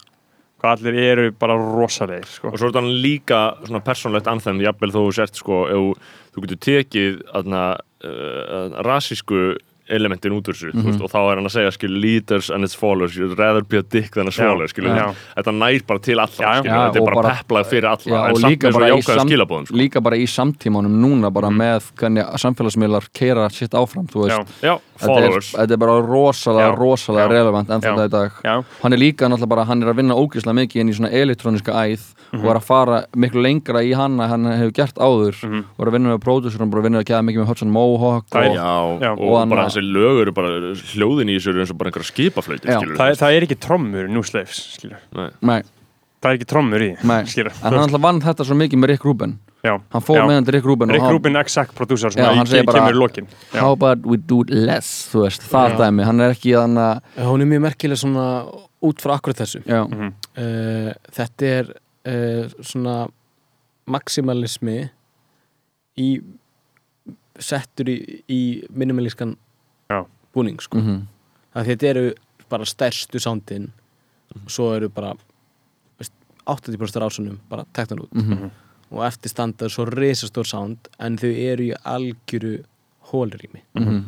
hvað allir eru bara rosalegir sko. og svo er þetta líka svona persónlegt anthem jafnvel þó þú sért sko ef þú- getur tekið aðna, uh, rasísku elementin út úr þessu mm veist, og þá er hann að segja skil, leaders and its followers you'd rather be a dick than a swallow þetta nær bara til allra Já, skil, Já, þetta er bara, bara- peplað fyrir alla Já, en og samt líka með bara svona jákvæða sam- skilabóðum sko. líka bara í samtímanum núna bara með hvernig samfélagsmiðlar keira sitt áfram þú veist, Er, followers þetta er bara rosalega, Já. rosalega Já. relevant enn þetta í dag Já. hann er líka náttúrulega bara, hann er að vinna ógeðslega mikið inn í svona elektróniska æð Mhm. og er að fara miklu lengra í hann að hann hefur gert áður Mhm. og er að vinna með pródusur og bara vinna að geða mikið með Hudson Mohawk er- og, Já, og, Og hann- bara þessi lög eru bara hljóðin í þessu eru eins og bara einhverja skipaflöyti Já. skilur það, það er ekki trommur í New Slaves skilur Nei. nei, það er ekki trommur í en hann alltaf vann þetta svo mikið með Rick Rubin já. hann fór Já. með hann til Rick Rubin Rick og hann, Rubin exec producer sem Já, að hann í- segir bara- kemur í lokin how about we do less þú veist, það Já. dæmi, hann er ekki þannig að hún er mjög merkileg svona út frá akkurat þessu já, Mhm. uh, þetta er uh, svona maximalismi í settur í, í minimalískan búning sko. mhm, að þetta eru bara stærstu sándin og svo eru bara veist, 80% rásunum bara tektan út mhm, og eftir standa svo risastór sánd en þau eru í algjöru hólrými mhm,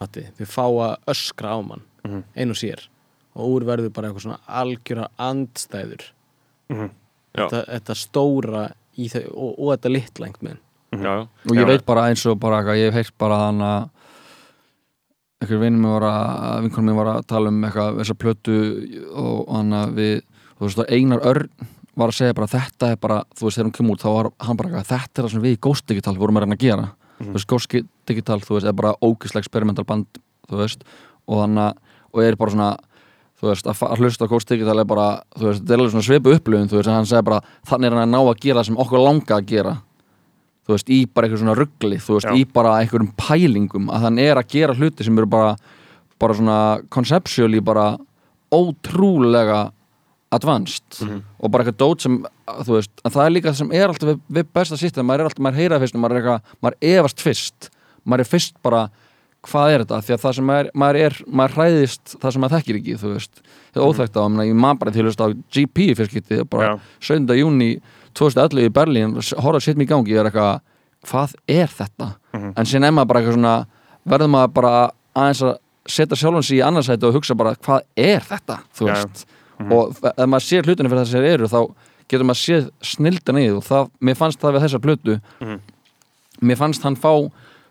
Hatti, þau fá að öskra á mann Mhm. ein og sér og úr verður bara eitthvað svona algjöra andstæður Mhm. Já. þetta, þetta stóra í þau og, og þetta litla einhvern veginn Já, já. og ég Já. veit bara eins og bara eitthvað, ég hef heyrt bara þannig að einhver vinnum mér var að vinkonum mér var að tala um eitthvað þessa plötu og hann að við þú veist að Einar Örn var að segja bara þetta er bara, þú veist þegar hún kemur út þá var hann bara eitthvað, þetta er það sem við í Ghost Digital vorum að reyna að gera, þú veist Ghost Digital þú veist, er bara ógislega experimental band þú veist, og hann að og er bara svona, þú veist, að, hlusta á Ghost Digital er bara, þú veist, þetta er alveg svona svipu upplifun, þú veist, en hann segir bara þannig er hann að ná að gera það sem okkur langa að gera. Þú veist, í bara eitthvað svona ruggli þú veist, Já. í bara einhverjum pælingum að hann er að gera hluti sem eru bara bara svona conceptually bara ótrúlega advanced og bara eitthvað dót sem þú veist, en það er líka það sem er alltaf við, við besta sýttum, maður er alltaf, maður heyra fyrst maður er eitthvað, maður efast fyrst maður er fyrst bara, hvað er þetta því að það sem maður, maður er, maður hræðist það sem maður þekkir ekki, þú veist það er óþægt á, ég man bara til að hlusta á GP í fyrstskipti, bara Já. 7. júni 2011 í Berlín horfa sitt mig í gangi, ég er eitthvað hvað er þetta? Mhm. En síðan er maður bara eitthvað svona verður maður bara aðeins að setja sjálfan sig í annarsæti og hugsa bara hvað er þetta? Þú Já. veist og ef maður sér hlutinu fyrir þess að þeir eru þá getur maður séð snildan í og það, mér fannst það við þessa plötu Mhm. mér fannst hann fá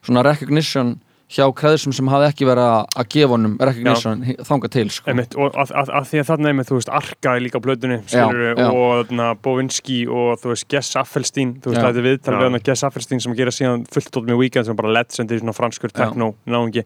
svona recognition hjá kreðsum sem hafði ekki verið að- gefa honum recognition þanga til sko. Einmitt, og að, að, að því að þarna einmitt, þú veist, Arka er líka á blöðunni, og þarna, Bovinski og þú veist, Gess Affelstein, þú veist, þetta er viðtal Já. við hann Gess Affelstein sem gera síðan fullt tótt með Weekend sem bara legend í svona franskur Já. techno náungi,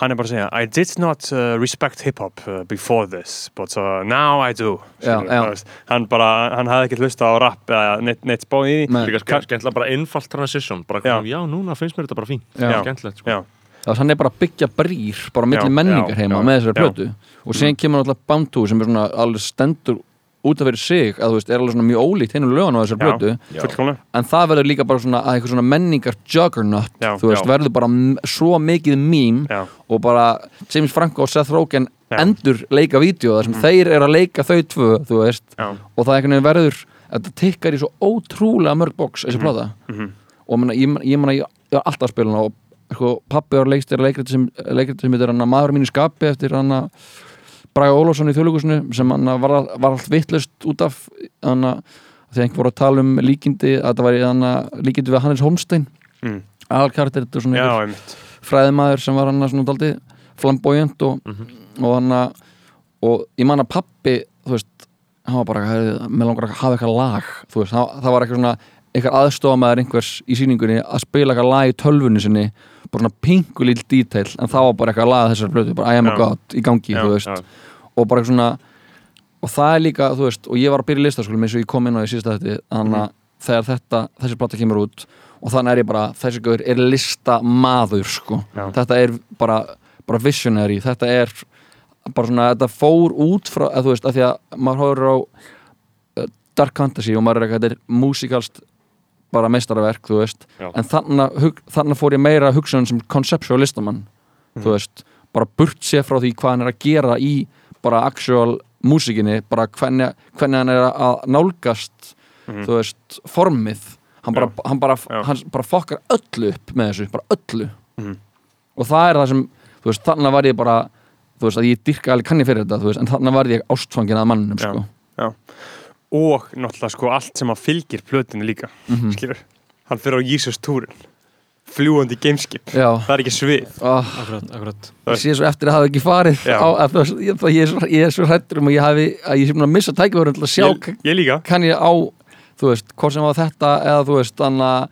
hann er bara að segja I did not uh, respect hip-hop uh, before this, but uh, now I do Já, já. hann bara, hann hafði ekki hlusta á rap eða neitt, neitt spáð í því. Líka ske- skemmtilega bara einfalt transition bara, Já. já. já, núna finnst mér þetta bara fín Já. skemmtilegt sko. Hann er bara að byggja brýr bara milli Já, menningar heima já, með þessari plötu. Og síðan kemur alltaf to sem er svona alveg stendur út af fyrir sig að þú veist, er alveg svona mjög ólíkt hinn og lögun á þessari fullkomlega. En það verður líka bara svona að eitthvað svona menningar juggernaut, Já, þú veist, já. verður bara svo mikið Já, og bara James Franco og Seth Rogen Já. endur leika vídeo þar sem þeir eru að leika þau tvö, þú veist. Og það einhvern veginn verður þetta tikkar í svo ótrúlega mörg box þessi plata. Mhm. og menna, ég, ég, meina, ég, ég var alltaf að spila hana og sko, pappi var leikstýra leikriti sem, heitir maður mínu skapi eftir hann Braga Ólafsson í þjóðleikusinu sem hann var, var allt vittlust út af hann þegar einhver voru að tala um líkindi að það væri hann líkindi við Hannes Holmstein. Mm. aðalkartir, þetta er svona Já, fræðimaður sem var hann svona daldi flamboyant og, og hann og ég man að pappi þú veist, hann var bara með langar að hafa eitthvað lag þú veist, það, það var eitthvað svona eitthvað aðstofamæður einhvers í sýningunni að spila eitthvað lag í tölvunni sinni bara svona pingulill detail en það var bara eitthvað lag þessar blötu, bara I am a god í gangi, Já, þú veist já. og bara eitthvað svona og það er líka, þú veist, og ég var að byrja í listaskólum eins og ég kom inn á því síðasta þetta þannig Mhm. að þegar þetta, þessi plata kemur út og þannig er ég bara, þessi gaur er listamaður, sko Já. þetta er bara, bara visionary þetta er bara svona, þetta fór út frá, að þú veist, að því að maður uh, Dark Fantasy og maður er eitthvað, þetta er músikalst bara meistarverk, þú veist Já. en þannig, fór ég meira að hugsa hann sem conceptual listamann Mhm. þú veist, bara burt sér frá því hvað hann er að gera í bara actual músikinni, bara hvernig, hvernig hann er að nálgast Mhm. þú veist, formið hann bara, hann bara, Já. hann bara fokkar öllu upp með þessu, bara öllu Mhm. og það er það sem, þú veist, þannig var ég bara þú veist, að ég dyrka alveg kann ég fyrir þetta þú veist, en þannig var ég ástfangin að mannum Já. sko. Já. Og náttúrulega sko allt sem að fylgir plötinu líka Mhm. skilur, hann fyrir á Jesus túrin fljúandi gameskip Já. það er ekki svið. Oh, Akkurat, akkurat. Ég sé svo eftir að hafa ekki farið á, að, ég, það- ég, er svo, ég er svo hrættur um að ég hafi að ég sé búin að missa tækifærum til að sjá ég, ég líka. kann ég á þú veist, hvort sem var þetta eða þú veist, þannig að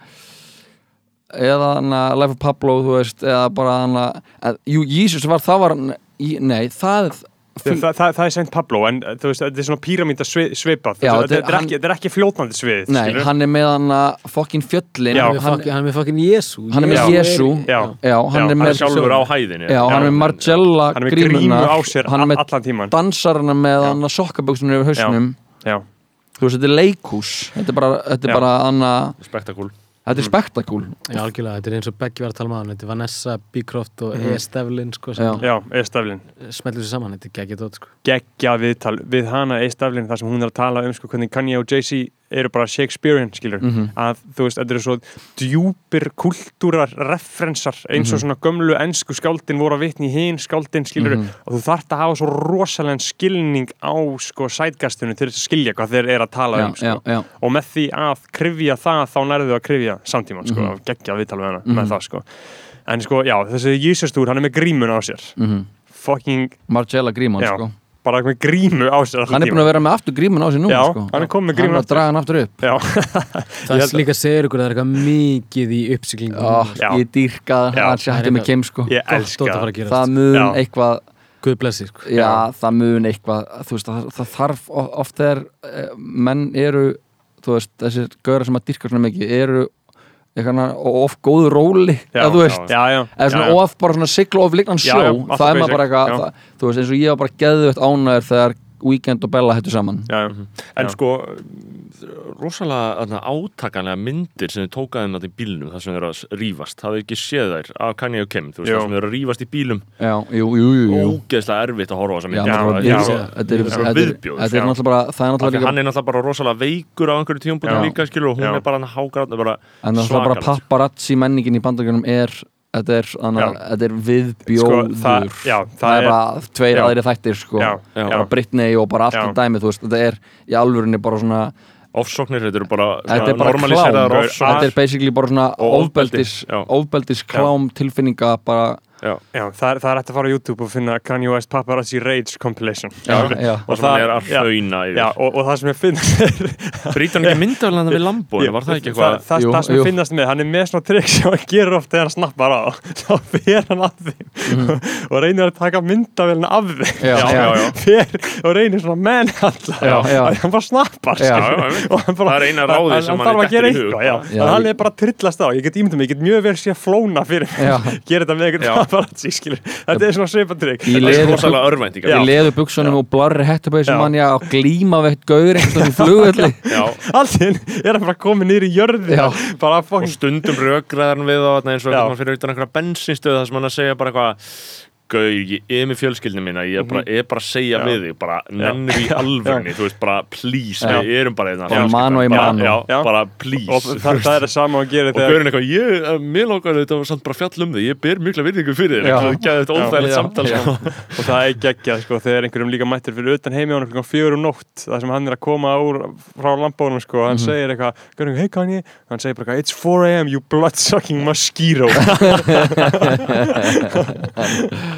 eða þannig að Life of Pablo þú veist, eða bara þannig að jú, Jesus var, það var í- nei, það Þa, það, það, er Saint Pablo en þú veist, þetta er svona píramíta svipað. Já, þetta, er- er ekki, þetta er ekki fljótandi svið nei, skilurðu. hann er með hann að fokkin fjöllin. Já. Hann er með hann, fucking- hann er með fucking Jésu Hann er með já, hann Já, er hann er sjálfur á hæðinni. Já, hann er með Margella hann er með grímu grímurnar á sér hann er með allan tíman dansarana með hann að sokkaböksunum yfir hausnum. Já, þú veist, þetta er leikhús. Þetta er bara, er bara hann að spektakúl þetta er spektakúl Já, algjörlega, þetta er eins og Beggi var að tala maður Þetta er Vanessa, Beecroft og Mhm. E. Stevlin sko, Já. sem já, Eistaflin smeltur sér saman, þetta er geggið dót sko. geggja viðtal við hana Eistaflin þar sem hún er að tala um sko, hvernig Kanye og Jay-Z eru bara Shakespearean skilur Mhm. að þú veist, þetta eru svo djúpir kultúrar referensar eins Mhm. og svona gömlu ensku skáldin voru að vitni í hinn skáldin skilur Mhm. og þú þarft að hafa svo rosalega skilning á sko sætgastunum til þess að skilja hvað þeir eru að tala já, um sko. já, já, og með því að krifja það þá nærðu að krifja samtíman sko, Mhm. mm geggja viðtal við hana Mhm. með það sko en sko, já, þessi Jísustúr, hann er með grímun á sér mhm fucking, Margella gríman, sko bara með grímu á sér hann er búin að vera með aftur grímun á sig nú, Já, sko. hann er komið með hann grímun er að draga hann aftur upp. Já, Það er held að- líka segir ykkur að það er eitthvað mikið í uppsiklingu oh, Já. ég dýrka hann sé hætti með Kim, sko. Ég Gott elska fara það. að gera það mun Já. eitthvað Guð blessi sko. já, það mun eitthvað þú veist, það, það þarf oft þegar eh, menn eru þú veist, þessir gaurar sem að dýrka svona mikið eru of góðu róli eða þú veist, eða svona of bara svona sigla of lignan Já, sjó. það er maður bara eitthvað þú veist, eins og ég var bara geðveitt ánæður þegar Weekend og Bella hættu saman já, já. En Já. sko, rosalega átakanlega myndir sem þið tókaði þarna í bílnum þar sem þið eru að rífast hafið ekki séð þær af Kanye og Kim þú veist Jú. þar sem þið eru að rífast í bílum já, jú, jú, jú, jú. ógeðslega erfitt að horfa á þessa myndir náttúrulega er- er er- er náttúrulega það er náttúrulega er náttúrulega bara rosalega veikur á einhverju tíumbútum Já. líka skilur og hún Já. er bara hann hágrað bara en það er bara paparazzi menningin í bandagjörnum er þetta er, er Sko, viðbjóður það, já, það er bara tveir já. aðri þættir sko. já, Já. já, bara Britney og bara allt í dæmi þú veist, þetta er í alvörinni bara svona ofsóknir, þetta eru bara þetta er bara klám þetta er basically bara svona ofbeldis klám tilfinninga bara Já. já, það er, það er hægt að fara á YouTube og finna Kanye West Paparazzi Rage compilation. Já, já, og það er að já, hrauna já, yfir og, og það sem ég finnst Brýtur hann ekki myndafélanda við Lambóin, var það ekki það, eitthvað? það, Jú, það sem ég finnast með, hann er með svona trikk sem hann gerur oft þegar hann snappar á. Þá fer hann af þeim og reynir að taka myndavélina af þeim. Já, Já, já, já. fer og reynir svona mennhalla já. hann bara snappar og hann bara, Það er þarf að gera dettur í hug. eitthvað hann er bara að trillast á, ég get ímyndum mig ég get mjög vel sé að flóna fyrir mig gera þetta með eitthvað paparazzi skilur. þetta er svona svipatrygg Í Það er leður- rosalega örvæntingar. í leðu buksunum og blarri hann ég að glíma við eitt gaur einhvern veginn í flugvelli. Já, allir er hann bara komið nýr í jörði og stundum rökraðar hann við og eins og fyrir utan einhverja bensinstöð þar sem hann að segja bara eitthvað Gauð, ég er með fjölskyldinu mína ég er bara, er bara að segja Mhm. Já. við þig bara nennir í alvörni, þú veist, bara please, Já. við erum bara einna Bara mano í mano. já, Já. bara please og það, það er það sama að gera og þegar gaurin eitthvað, ég, eh, mér lókar þetta samt bara fjall um þig, ég ber mikla virðingu fyrir þig það er ekki þetta óþægilegt samtal Já. sko. og það er geggjað sko, þegar einhverjum líka mættir fyrir utan heimi á hann fjögur um nótt það sem hann er að koma úr frá lambónum sko, hann segir eitthvað,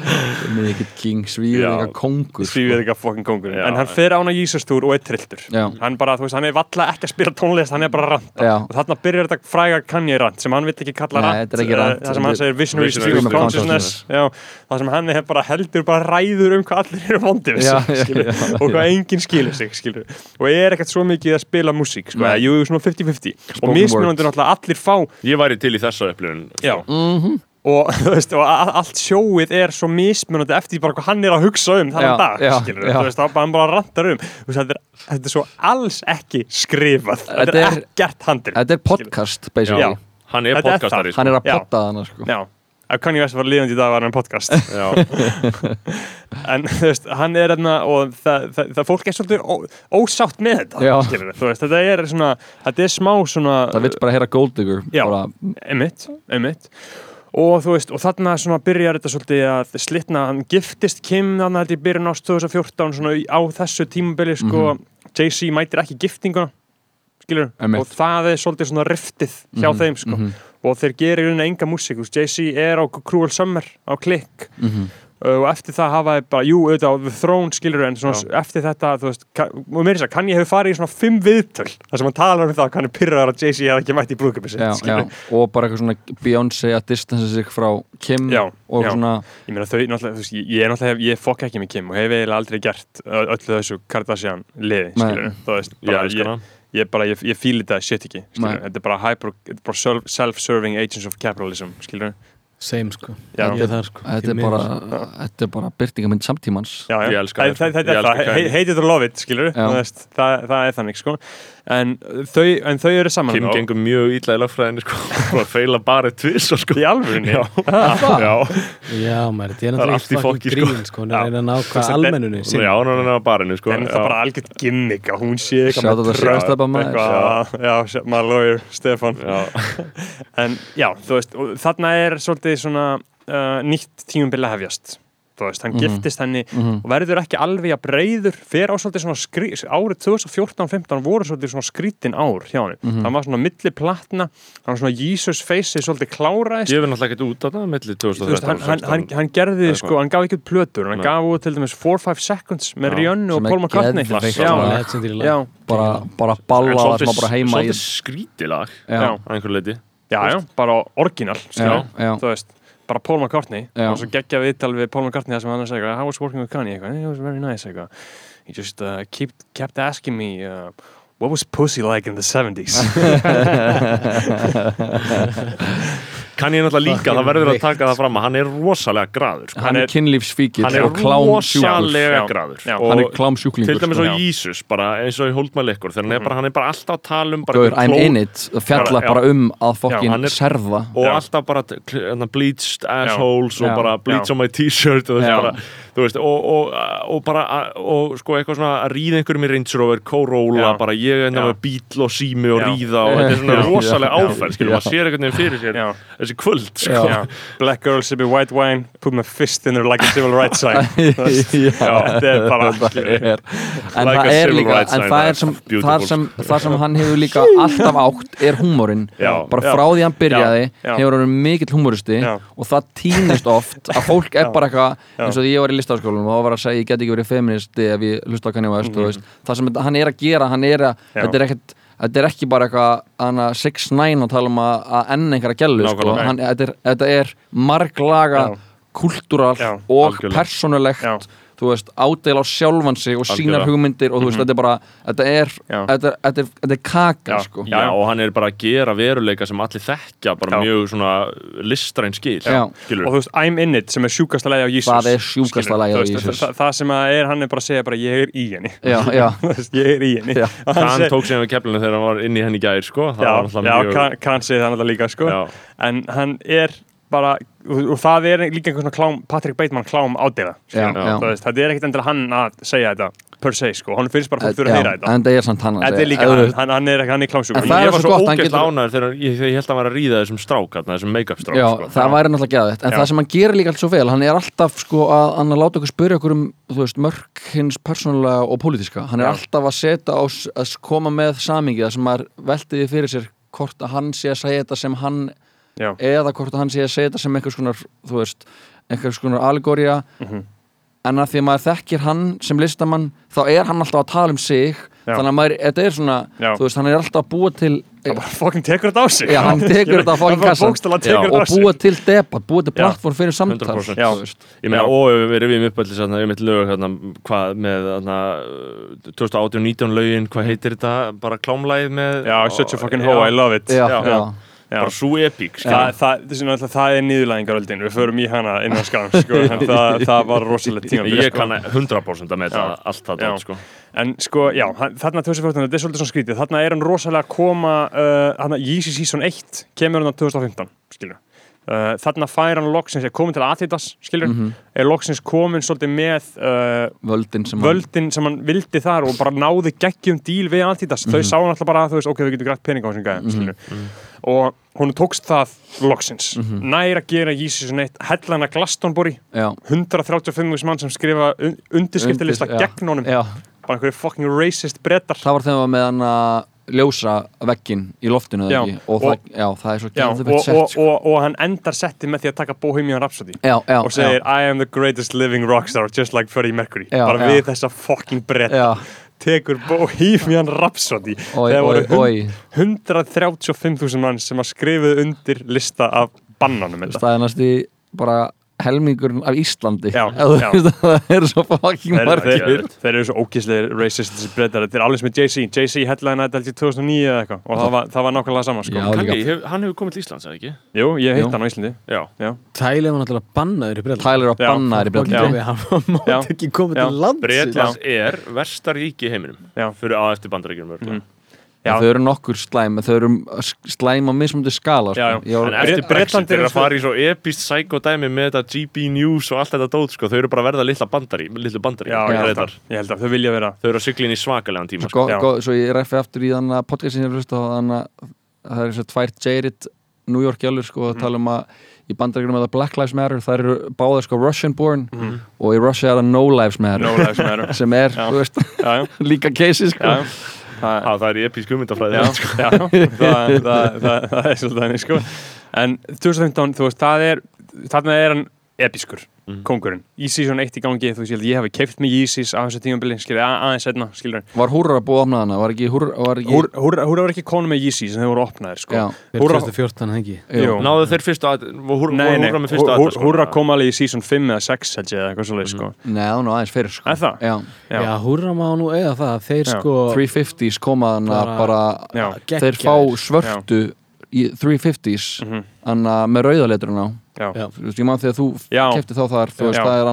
Gunnar, hey Kanye hann segir bara eitthvað, it's 4am you blood-sucking mosquito Mikið king, eitthvað kongur við eitthvað fokkin kongurinn, Já. en hann fer án á Jísustúr og er trilltur. Hann bara, þú veist, hann er valla ekki að spila tónlist hann er bara að Já. og þarna byrjar þetta fræga Kanye rant sem hann vill ekki kalla er ekki eh, það sem hann er segir visionary stream of consciousness. Það sem hann er bara heldur bara ræður um hvað allir eru vondið og hvað enginn skilur sig skilur. og er ekkert svo mikið að spila músík sko, Nei. jú, svona 50-50 og mismunandi náttúrulega allir fá ég væri til í þessa upplifun Mhm. Og, þú veist, og allt sjóið er svo mismunandi eftir bara hvað hann er að hugsa um þennan Já, dag, já, skilur, já. þú veist, hann bara rantar um. Þú veist, þetta, er, þetta er svo alls ekki skrifað. Þetta Þetta er er- ekkert handir Þetta er podcast, basically. Já. hann er podcastari það. Hann er að podda hana, sko. Kanye West var líðandi í dag var hann podcast. En þú veist, hann er hérna og það, það, það fólk er svolítið ó, ósátt með þetta þú veist, þetta er svona þetta er smá svona Það vill bara heyra Gold Digger Já. Emitt, emitt og þú veist, og þarna svona byrjar þetta svolítið að slitna, hann giftist Kim þannig að þetta í byrjun ást 2014 svona á þessu tímabili sko Jay-Z mætir ekki giftinguna skilur, Einmitt. og það er svolítið svona riftið hjá þeim sko mhm. og þeir gerir rauninni enga músík Jay-Z er á Cruel Summer á klikk Mhm. Uh, og eftir það hafa þeir bara, jú, auðvitað á The Throne skilur en svona eftir þetta, þú veist og mér er þess að kann ég hefur farið í svona fimm viðtöl. Þar sem hann talar um það að hann er pyrraðar að Jay-Z hefði ekki mætt í brúðköpi sitt já, já. Og bara eitthvað svona Beyoncé að distansa sig frá Kim Já, Og já. svona ég meina þau, náttúrulega, þú veist, ég, er náttúrulega ég fokk ekki með Kim og hef eiginlega aldrei gert öllu þessu Kardashian liði, skilur þú veist, bara, elskar ég, ég bara, ég, ég fíli þetta shit ekki, skilur þetta er bara hyper, þetta er bara self- self-serving agents of capitalism, skilur Same sko. Já. Ég er það sko. Þetta er bara, þetta er bara byrtingaminn samtímans. Já, já. Ég elska það, þér, það, það, Ég elska það, Kanye. hate it or love it, skilur það, það er þannig, sko en þau, en þau eru saman Kim og- gengur mjög illa í lagfræðinu sko, bara feila bara tvis sko. í alvörunni? Já, já, Já, maður, þetta er Það er náttúrulega allt í fokki, sko. grín sko Hún er að reyna að ná hvað almennunni já, hún er á barinu sko. en það er bara algjört gimmick að hún sé eitthvað með tröst maður. já, my lawyer, Stefan já, en já, þú veist, og þarna er svolítið svona uh, nýtt tímumbil að hefjast þú veist, hann Mhm. giftist henni Mhm. og verður ekki alveg að breyður fer á svolítið svona skrí, árið 2014-15 voru svolítið svona skrítin ár hjá hann Mhm. hann var svona milli platna hann var svona Jesus face svolítið kláraðist. Ég verð náttúrulega ekkert út af það milli Þú veist, 2013 hann, hann, hann, 16 hann gerði, sko, hann gaf ekki út plötur hann Nei. gaf út til dæmis 4-5 seconds með. Rihanna og Paul McCartney já, bara, bara En balla það svolítið- sem var bara heima í svolítið skrítilag Já, að einhverju leiti já, já, bara orginal já, skilur, já, þú veist bara Paul McCartney. Og svo geggja viðtal við Paul McCartney þar sem hann sagði I was working with Kanye? Eitthvað, it was very nice eitthvað. He just uh, keep, kept asking me uh, what was pussy like in the 70s kann ég náttúrulega líka, það verður að taka það fram að hann er rosalega graður sko. Hann er hann er og Já. Og Hann er klámsjúklingur til dæmis sko. á Jísus, bara eins og í Hold My Liquor þegar hann er bara, hann er bara alltaf að tala um einhver I'm kló- in it. Fjalla bara um að fokkin er- serða og alltaf bara hérna, bleached assholes og bara bleach on my t-shirt og, þessi bara, þú veist, og, og, og bara og sko eitthvað svona að ríða einhverjum í Range Rover, Corolla, bara ég enda Já. með bíl og sími og Já. ríða og þetta er svona rosalega áferð skilur, Já. maður sér einhvern veginn fyrir sér já, þessi kvöld, sko. Já. black girl sipping white wine put my fist in her like a civil rights sign. Já, þetta er bara er. En Like það a er civil líka rights en sign, það er that's sem, beautiful. það sem, sem hann hefur líka alltaf átt er húmórin bara frá því hann byrjaði hefur hann mikill húmóristi og það týnist oft að fólk er bara eitthvað eins og því ég var í listaskólum og var að segja ég get ekki verið feministi ef ég hlusta á Kanye West mm. veist, það sem hann er að gera hann er að, þetta er ekkert Þetta er ekki bara eitthvað hana 6-9 og tala um að, að enn einhverja gælu sko. Þetta, þetta er marglaga Já. kultúral Já, og algjörlega. persónulegt Já. Þú veist, ádel á sjálfan sig og sínar hugmyndir og þú veist, þetta er bara þetta er, þetta er, þetta er, þetta er kaka Já. sko. Já, og hann er bara að gera veruleika sem allir þekkja bara Já. mjög svona listræn skil og þú veist, I'm in it sem er sjúkasta lagi á Jesus Það er sjúkasta lagið á Jesus. það, það sem að er, hann er bara að segja bara ég er í henni já, já, Þú veist, ég er í henni hann tók sig við keflinu þegar hann var inn í henni gær sko. það já, var náttúrulega já mjög- kann, kann segja það náttúrulega líka sko. En hann er bara, og, það er líka einhvern klám, Patrick Bateman klám já. þetta er ekkert endur hann að segja þetta per se, sko, hann finnst bara að fólk fyrir að heyra þetta en það er samt hann að segja. líka hann, hann, hann er, er klámsjúkur það Ég var svo ógætt ánæður þegar ég, ég held að hann var að ríða þessum strák þessum make-up strák sko. það væri náttúrulega geðvægt en Já. það sem hann gerir líka allt svo vel hann er alltaf sko að hann að láta okkur spyrja okkur um þú veist, mörk hins persónulega og pólitíska hann er Já. alltaf að setja á að koma með samingi það sem Já. eða hvort að hann sé að segja þetta sem einhvers konar þú veist, einhvers konar allegória Mhm. en að því að maður þekkir hann sem listamann þá er hann alltaf að tala um sig Já. þannig að maður, þetta er svona Já. þú veist, hann er alltaf að búa til það bara fokkin tekur þetta á sig Já, hann tekur þetta á fucking kassan. og búa til debatt, búa til plattform fyrir samtal 100%. Já. þú veist. Ég meina, og við rifjum upp allir svona, um eitt lög hérna, hvað með hérna, 2018-19 lögin, hvað heitir þetta bara klámlæð með já, such a fucking hoe, I love it já, Já. Bara svo epík Það, það, það, það, það er nýðurlæðingaröldin, við förum í hana innan skam sko, en það, það var rosalegt tíma ég kann 100% að það allt dót, sko. En sko, já, hann- þarna 2014, þetta er svolítið svona skrítið. Þarna er hann rosalega að koma uh, Þarna Yeezy Season 1 kemur hann 2015 skilur uh, Þarna fær hann loksins, er komin til Adidas skilur, Mhm. er loksins komin svolítið með uh, völdin sem hann- völdin sem hann vildi þar og bara náði geggjum díl við Adidas. Mhm. þau sá hann alltaf bara að þú veist, ok, við getum grætt pening á þessum gæðum skilur og hún tókst það loksins. Mhm. nær að gera Season 1 hellana Glastonbury. Já, 135 mann sem skrifa un undirskriftilista undir- gegn honum. já. bara einhverju fucking racist brettar það var þegar hann var með hann að ljósa veggin í loftinu Já, og, og- það, já, það Já, og, sett og, sko. og, hann endar setti með því að taka Bohemian Rhapsody. Og segir I am the greatest living rockstar just like Freddie Mercury. Bara við þessa fucking bretta tekur Bohemian Rhapsody. Oi, þegar oi, voru oi 135.000 mann sem að skrifuðu undir lista af bannanum næst í bara helmingurinn af Íslandi Já, já. að það eru svo fucking Þeir, margir þeir, þeir eru svo ógíslegir racist þetta er alveg sem með Jay-Z Jay-Z hellaði þetta held ég 2009 eða eitthvað og það var, það var nákvæmlega sama sko. Hef, hann hefur komið til Íslands, eða ekki? Jú, ég Jú. heitt hann á Íslandi Já, Tæli var náttúrulega bannaður í Breitland Tyler og Já. bannaðir í Bretlandi Já. hann mátt ekki koma Já. til lands Bretlands er versta ríki í heiminum Já. fyrir á eftir bandaríkjum mm. Já. Þau eru nokkur slæm þau eru slæm á mismundi skala sko. Já, já. Ég var- En eftir Brexit er er að fara í svo epist sækodæmi með þetta GB News og allt þetta dót sko. þau eru bara að verða litla bandari litlu bandari Já, ég held, að, ég held að þau vilja vera þau eru að sykla inn í svakalegan tíma sko. sko, Já. sko, svo ég ræffi aftur í þannig að podcast sem ég hlusta á þannig að það er þess að tvær Jared New York jálur sko að tala um að í bandaríkjum að Black Lives Matter það eru báðir sko Russian born og í Russia er það No Lives Matter No Lives Matter sem er, Já. þú veist, Já, já, líka cases sko já. Það- er í sko. já, það, það, það, það er svolítið þannig sko En 2015, þú veist, það er þarna er hann episkur Mhm. kongurinn, í season 1 í gangi þú veist, ég hafi keift mig Yeezys á þessu tímabili skilur, að, aðeins setna, skilur var húrra að búa opnað hana, var ekki húrra var ekki, Húr, húr, húr var ekki konu með Yeezys en þau voru opnaðir sko. Já, Húrra, 2014 hengi náðu þeir fyrstu að húr, nei, nei, húrra með fyrstu að húrra kom alveg í season 5 eða 6 held ég eða eitthvað svolítið sko. Neða, það var nú aðeins fyrir sko. Er það? já, Já. Já, húrra má nú eða það. Þeir Já. sko 350s koma hana Bara- bara, Já. þeir fá svörtu í 350s Mhm. hana með rauðaletrun á Ég man þegar þú Já. kefti þá þar þú veist, Já. það er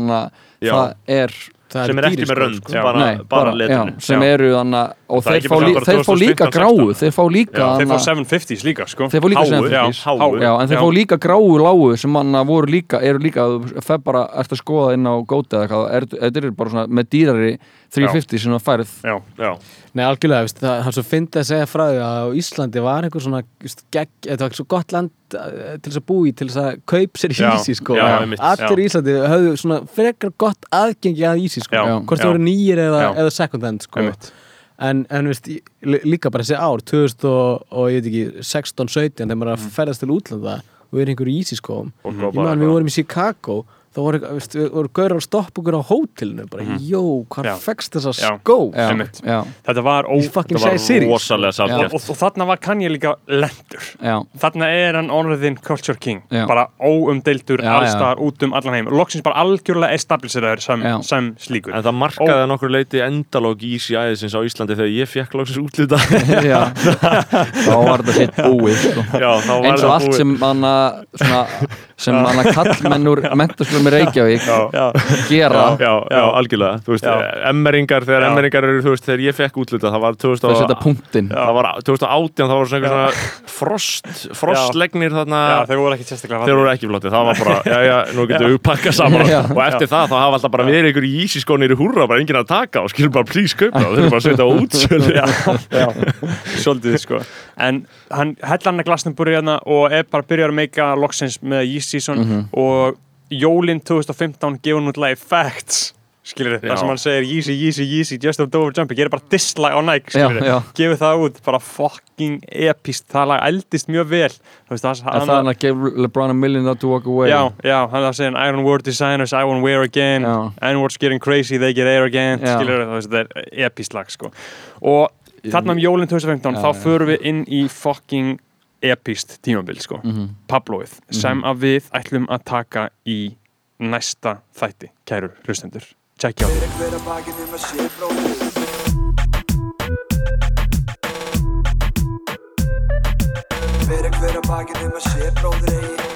Já. það er Það sem er ekki með skór, rönd sko. Bara, Nei, bara já, letrinu sem eru hana og Það þeir fá, lí, þeir fá líka 2015, gráu 16. þeir fá líka þeir fá hana, 750s líka sko þeir fá líka Háu, 750s. já, háu. Já, en þeir fá líka gráu lágu sem manna voru líka, eru líka þú fer bara, ert að skoða inn á góti eða eitthvað, er- þetta er bara svona með dýrari 350 sem það færð Já, já, Nei, algjörlega, veist, það er svo fyndið að segja frá því að Íslandi var einhver svona veist, gegg, þetta var svo gott land eh, til þess að búi, til þess að kaup sér Já, ísi sko. já, allir já. í Íslandi höfðu svona frekar gott aðgengi að ísi sko. Já, hvort það voru nýjir eða, eða second hand sko. einmitt en, en veist, í- lí- líka bara þessi ár 2000 og, og ég veit ekki 16-17 þegar maður er að ferðast til útlanda og við erum einhverju ísi Fólk ég man við vorum í Chicago þá voru, voru gaurar að stoppa okkur á hótelinu bara, jó, hvað fegst þessa skó? Þetta var, ó, þetta var rosalega og, sjálfgeft og, og þarna var kann ég líka lendur já, þarna er hann orðin Culture King. Já. bara óumdeildur allstar út um allan heim. Loksins bara algjörlega establiseraður sem, sem slíkur. En það markaði að nokkur leiti endalók í Easy æðisins á Íslandi þegar ég fekk loksins útlita já. Þá var þetta sitt búið sko. Já, þá var eins og það allt búið. sem manna svona sem hann að kallmenn úr mentaskólum í Reykjavík Já, gera. Já, já, já, algjörlega þú veist, emmeringar, þegar emmeringar eru, þú veist, þegar ég fekk útluta það var það setja 2000 punktinn það var 2018, það var svona frost, frostlegnir þarna. Já, þeir voru ekki sérstaklega þeir voru ekki flotti, það var bara, já, já, nú getum við pakka saman. Já. og eftir það, þá hafa alltaf bara verið einhver í ísiskónir í húrra, bara enginn að taka og skilur bara please kaupa það, þeir eru bara að setja á útsölu. Já, já, svolítið sko. En hann hella hann að Glastonbury hérna og er bara byrjar að meika loksins með Yeast Season Mhm. og jólin 2015 gefur hann út lagi Facts skilur Já. það sem hann segir Yeezy, Yeezy, Yeezy, just of Dover Jumping gerir bara dislike á Nike skilur já. gefur það út, bara fucking epist það lag eldist mjög vel þú veist, það, Er það hann að give LeBron a million dollar to walk away Já, já, hann er að segja Iron Word designers, I won't wear again Já. N-words getting crazy, they get arrogant Já. skilur veist, þetta er epist lag sko. og þarna um jólinn 2015 Já, þá förum við inn í fucking epist tímabil sko. Mhm. Pabloið, sem að við ætlum að taka í næsta þætti, kæru hlustendur Tjekkja á því Fyrir hver að bakið hver að sé bróðir eigi